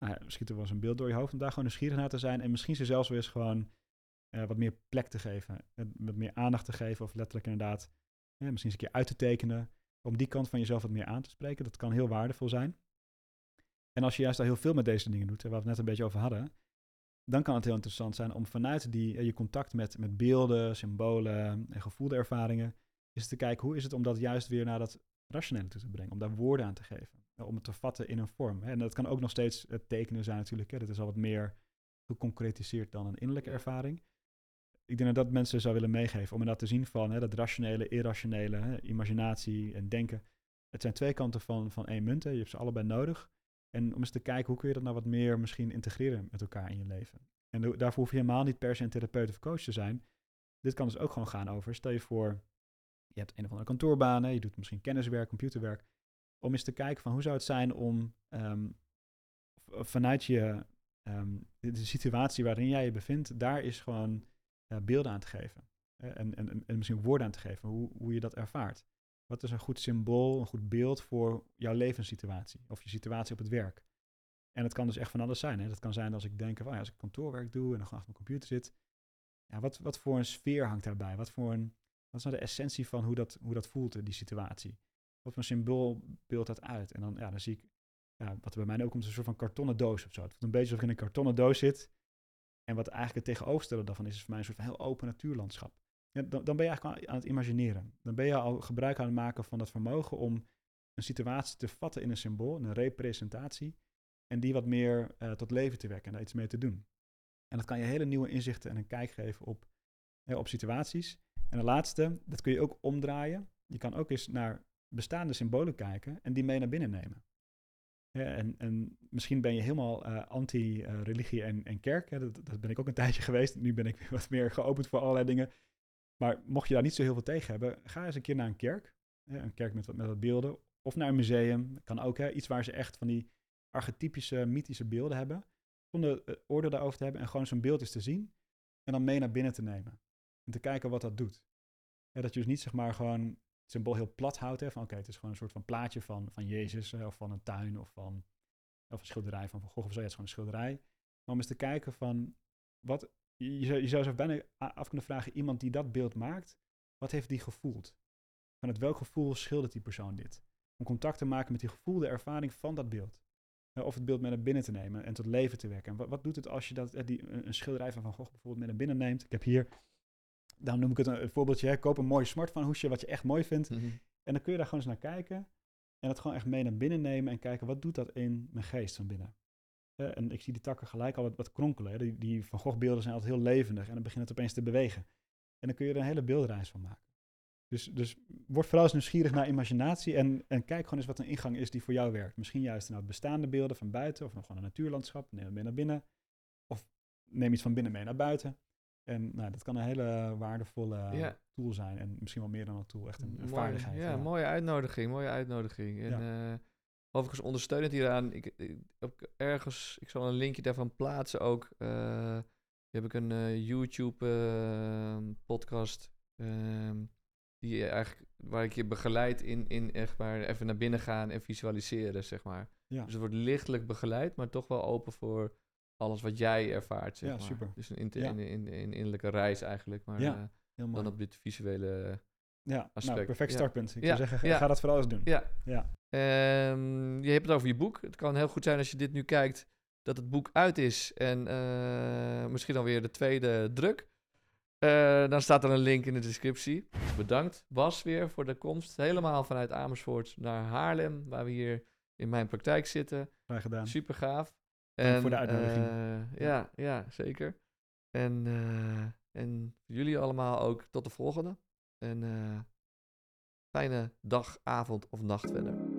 B: nou ja, schiet er wel eens een beeld door je hoofd. Om daar gewoon nieuwsgierig naar te zijn. En misschien ze zelfs weer eens gewoon eh, wat meer plek te geven. wat meer aandacht te geven. Of letterlijk inderdaad eh, misschien eens een keer uit te tekenen. Om die kant van jezelf wat meer aan te spreken. Dat kan heel waardevol zijn. En als je juist al heel veel met deze dingen doet, waar we het net een beetje over hadden. Dan kan het heel interessant zijn om vanuit die, eh, je contact met, met beelden, symbolen en gevoelde ervaringen is te kijken hoe is het om dat juist weer naar dat rationele toe te brengen. Om daar woorden aan te geven. Om het te vatten in een vorm. En dat kan ook nog steeds het tekenen zijn natuurlijk. Hè. Dat is al wat meer geconcretiseerd dan een innerlijke ervaring. Ik denk dat dat mensen zou willen meegeven. Om inderdaad te zien van hè, dat rationele, irrationele, hè, imaginatie en denken. Het zijn twee kanten van, van één munt. Hè. Je hebt ze allebei nodig. En om eens te kijken hoe kun je dat nou wat meer misschien integreren met elkaar in je leven. En daarvoor hoef je helemaal niet per se een therapeut of coach te zijn. Dit kan dus ook gewoon gaan over, stel je voor, je hebt een of andere kantoorbaan, hè, je doet misschien kenniswerk, computerwerk. Om eens te kijken van hoe zou het zijn om ehm, vanuit je, ehm, de, situatie waarin jij je bevindt, daar is gewoon eh, beelden aan te geven. Eh, en, en, en misschien woorden aan te geven, hoe, hoe je dat ervaart. Wat is een goed symbool, een goed beeld voor jouw levenssituatie of je situatie op het werk? En het kan dus echt van alles zijn. Hè? Dat kan zijn als ik denk, van, oh ja, als ik kantoorwerk doe en dan gewoon achter mijn computer zit. Ja, wat, wat voor een sfeer hangt daarbij? Wat, voor een, wat is nou de essentie van hoe dat, hoe dat voelt, eh, die situatie? Wat voor symbool beeldt dat uit? En dan, ja, dan zie ik, ja, wat er bij mij ook komt, een soort van kartonnen doos of zo. Het voelt een beetje alsof in een kartonnen doos zit. En wat eigenlijk het tegenovergestelde daarvan is, is voor mij een soort van heel open natuurlandschap. Ja, dan, dan ben je eigenlijk aan het imagineren. Dan ben je al gebruik aan het maken van dat vermogen om een situatie te vatten in een symbool, een representatie. En die wat meer eh, tot leven te wekken en daar iets mee te doen. En dat kan je hele nieuwe inzichten en een kijk geven op, eh, op situaties. En de laatste, dat kun je ook omdraaien. Je kan ook eens naar bestaande symbolen kijken en die mee naar binnen nemen. En, en misschien ben je helemaal eh, anti-religie en, en kerk. Hè. Dat, dat ben ik ook een tijdje geweest. Nu ben ik weer wat meer geopend voor allerlei dingen. Maar mocht je daar niet zo heel veel tegen hebben, ga eens een keer naar een kerk. Hè, een kerk met wat, met wat beelden. Of naar een museum. Kan ook hè, iets waar ze echt van die archetypische, mythische beelden hebben. Zonder uh, oordeel daarover te hebben en gewoon zo'n beeld eens te zien. En dan mee naar binnen te nemen. En te kijken wat dat doet. Ja, dat je dus niet zeg maar gewoon symbool heel plat houdt. Hè, van oké, het is gewoon een soort van plaatje van, van Jezus hè, of van een tuin of van of een schilderij van Van Gogh of zo. Het is gewoon een schilderij. Maar om eens te kijken van wat, je zou, je zou zo bijna af kunnen vragen, iemand die dat beeld maakt, wat heeft die gevoeld? Vanuit welk gevoel schildert die persoon dit? Om contact te maken met die gevoelde ervaring van dat beeld. of het beeld mee naar binnen te nemen en tot leven te wekken. En wat, doet het als je dat, die, een, schilderij van Van Gogh bijvoorbeeld mee naar binnen neemt? Ik heb hier, daarom noem ik het een, voorbeeldje, hè, koop een mooi smartphone hoesje wat je echt mooi vindt.
C: Mhm.
B: En dan kun je daar gewoon eens naar kijken. En dat gewoon echt mee naar binnen nemen en kijken, wat doet dat in mijn geest van binnen? en ik zie die takken gelijk al wat, wat kronkelen. Die, die Van Gogh beelden zijn altijd heel levendig en dan begint het opeens te bewegen. En dan kun je er een hele beeldreis van maken. Dus, dus word vooral eens nieuwsgierig naar imaginatie en, en kijk gewoon eens wat een ingang is die voor jou werkt. Misschien juist nou bestaande beelden van buiten of nog gewoon een natuurlandschap. Neem het mee naar binnen. Of neem iets van binnen mee naar buiten. En nou, dat kan een hele waardevolle tool zijn. En misschien wel meer dan een tool, echt een, een vaardigheid.
C: Ja, mooie uitnodiging, mooie uitnodiging. En ja. uh, overigens ondersteunend hieraan, ik, ik, ergens, ik zal een linkje daarvan plaatsen ook. Uh, heb ik een uh, YouTube podcast ehm, die eigenlijk, waar ik je begeleid in, in echt maar even naar binnen gaan en visualiseren, zeg maar. Ja. Dus het wordt lichtelijk begeleid, maar toch wel open voor alles wat jij ervaart, zeg
B: ja,
C: maar.
B: super.
C: Dus een, in, in, in, in, innerlijke reis eigenlijk, maar ja, uh, dan op dit visuele
B: ja, nou,
C: aspect.
B: Nou, perfect startpunt. Ik zou zeggen, ga dat vooral eens doen.
C: Ja. ja. Um, je hebt het over je boek. Het kan heel goed zijn als je dit nu kijkt, dat het boek uit is en uh, misschien dan weer de tweede druk. Uh, dan staat er een link in de descriptie. Bedankt Bas weer voor de komst. Helemaal vanuit Amersfoort naar Haarlem, waar we hier in mijn praktijk zitten.
B: Graag gedaan.
C: Super gaaf.
B: En, voor de uitnodiging.
C: Uh, ja, ja, zeker. En, uh, en jullie allemaal ook tot de volgende. En fijne dag, avond of nacht verder.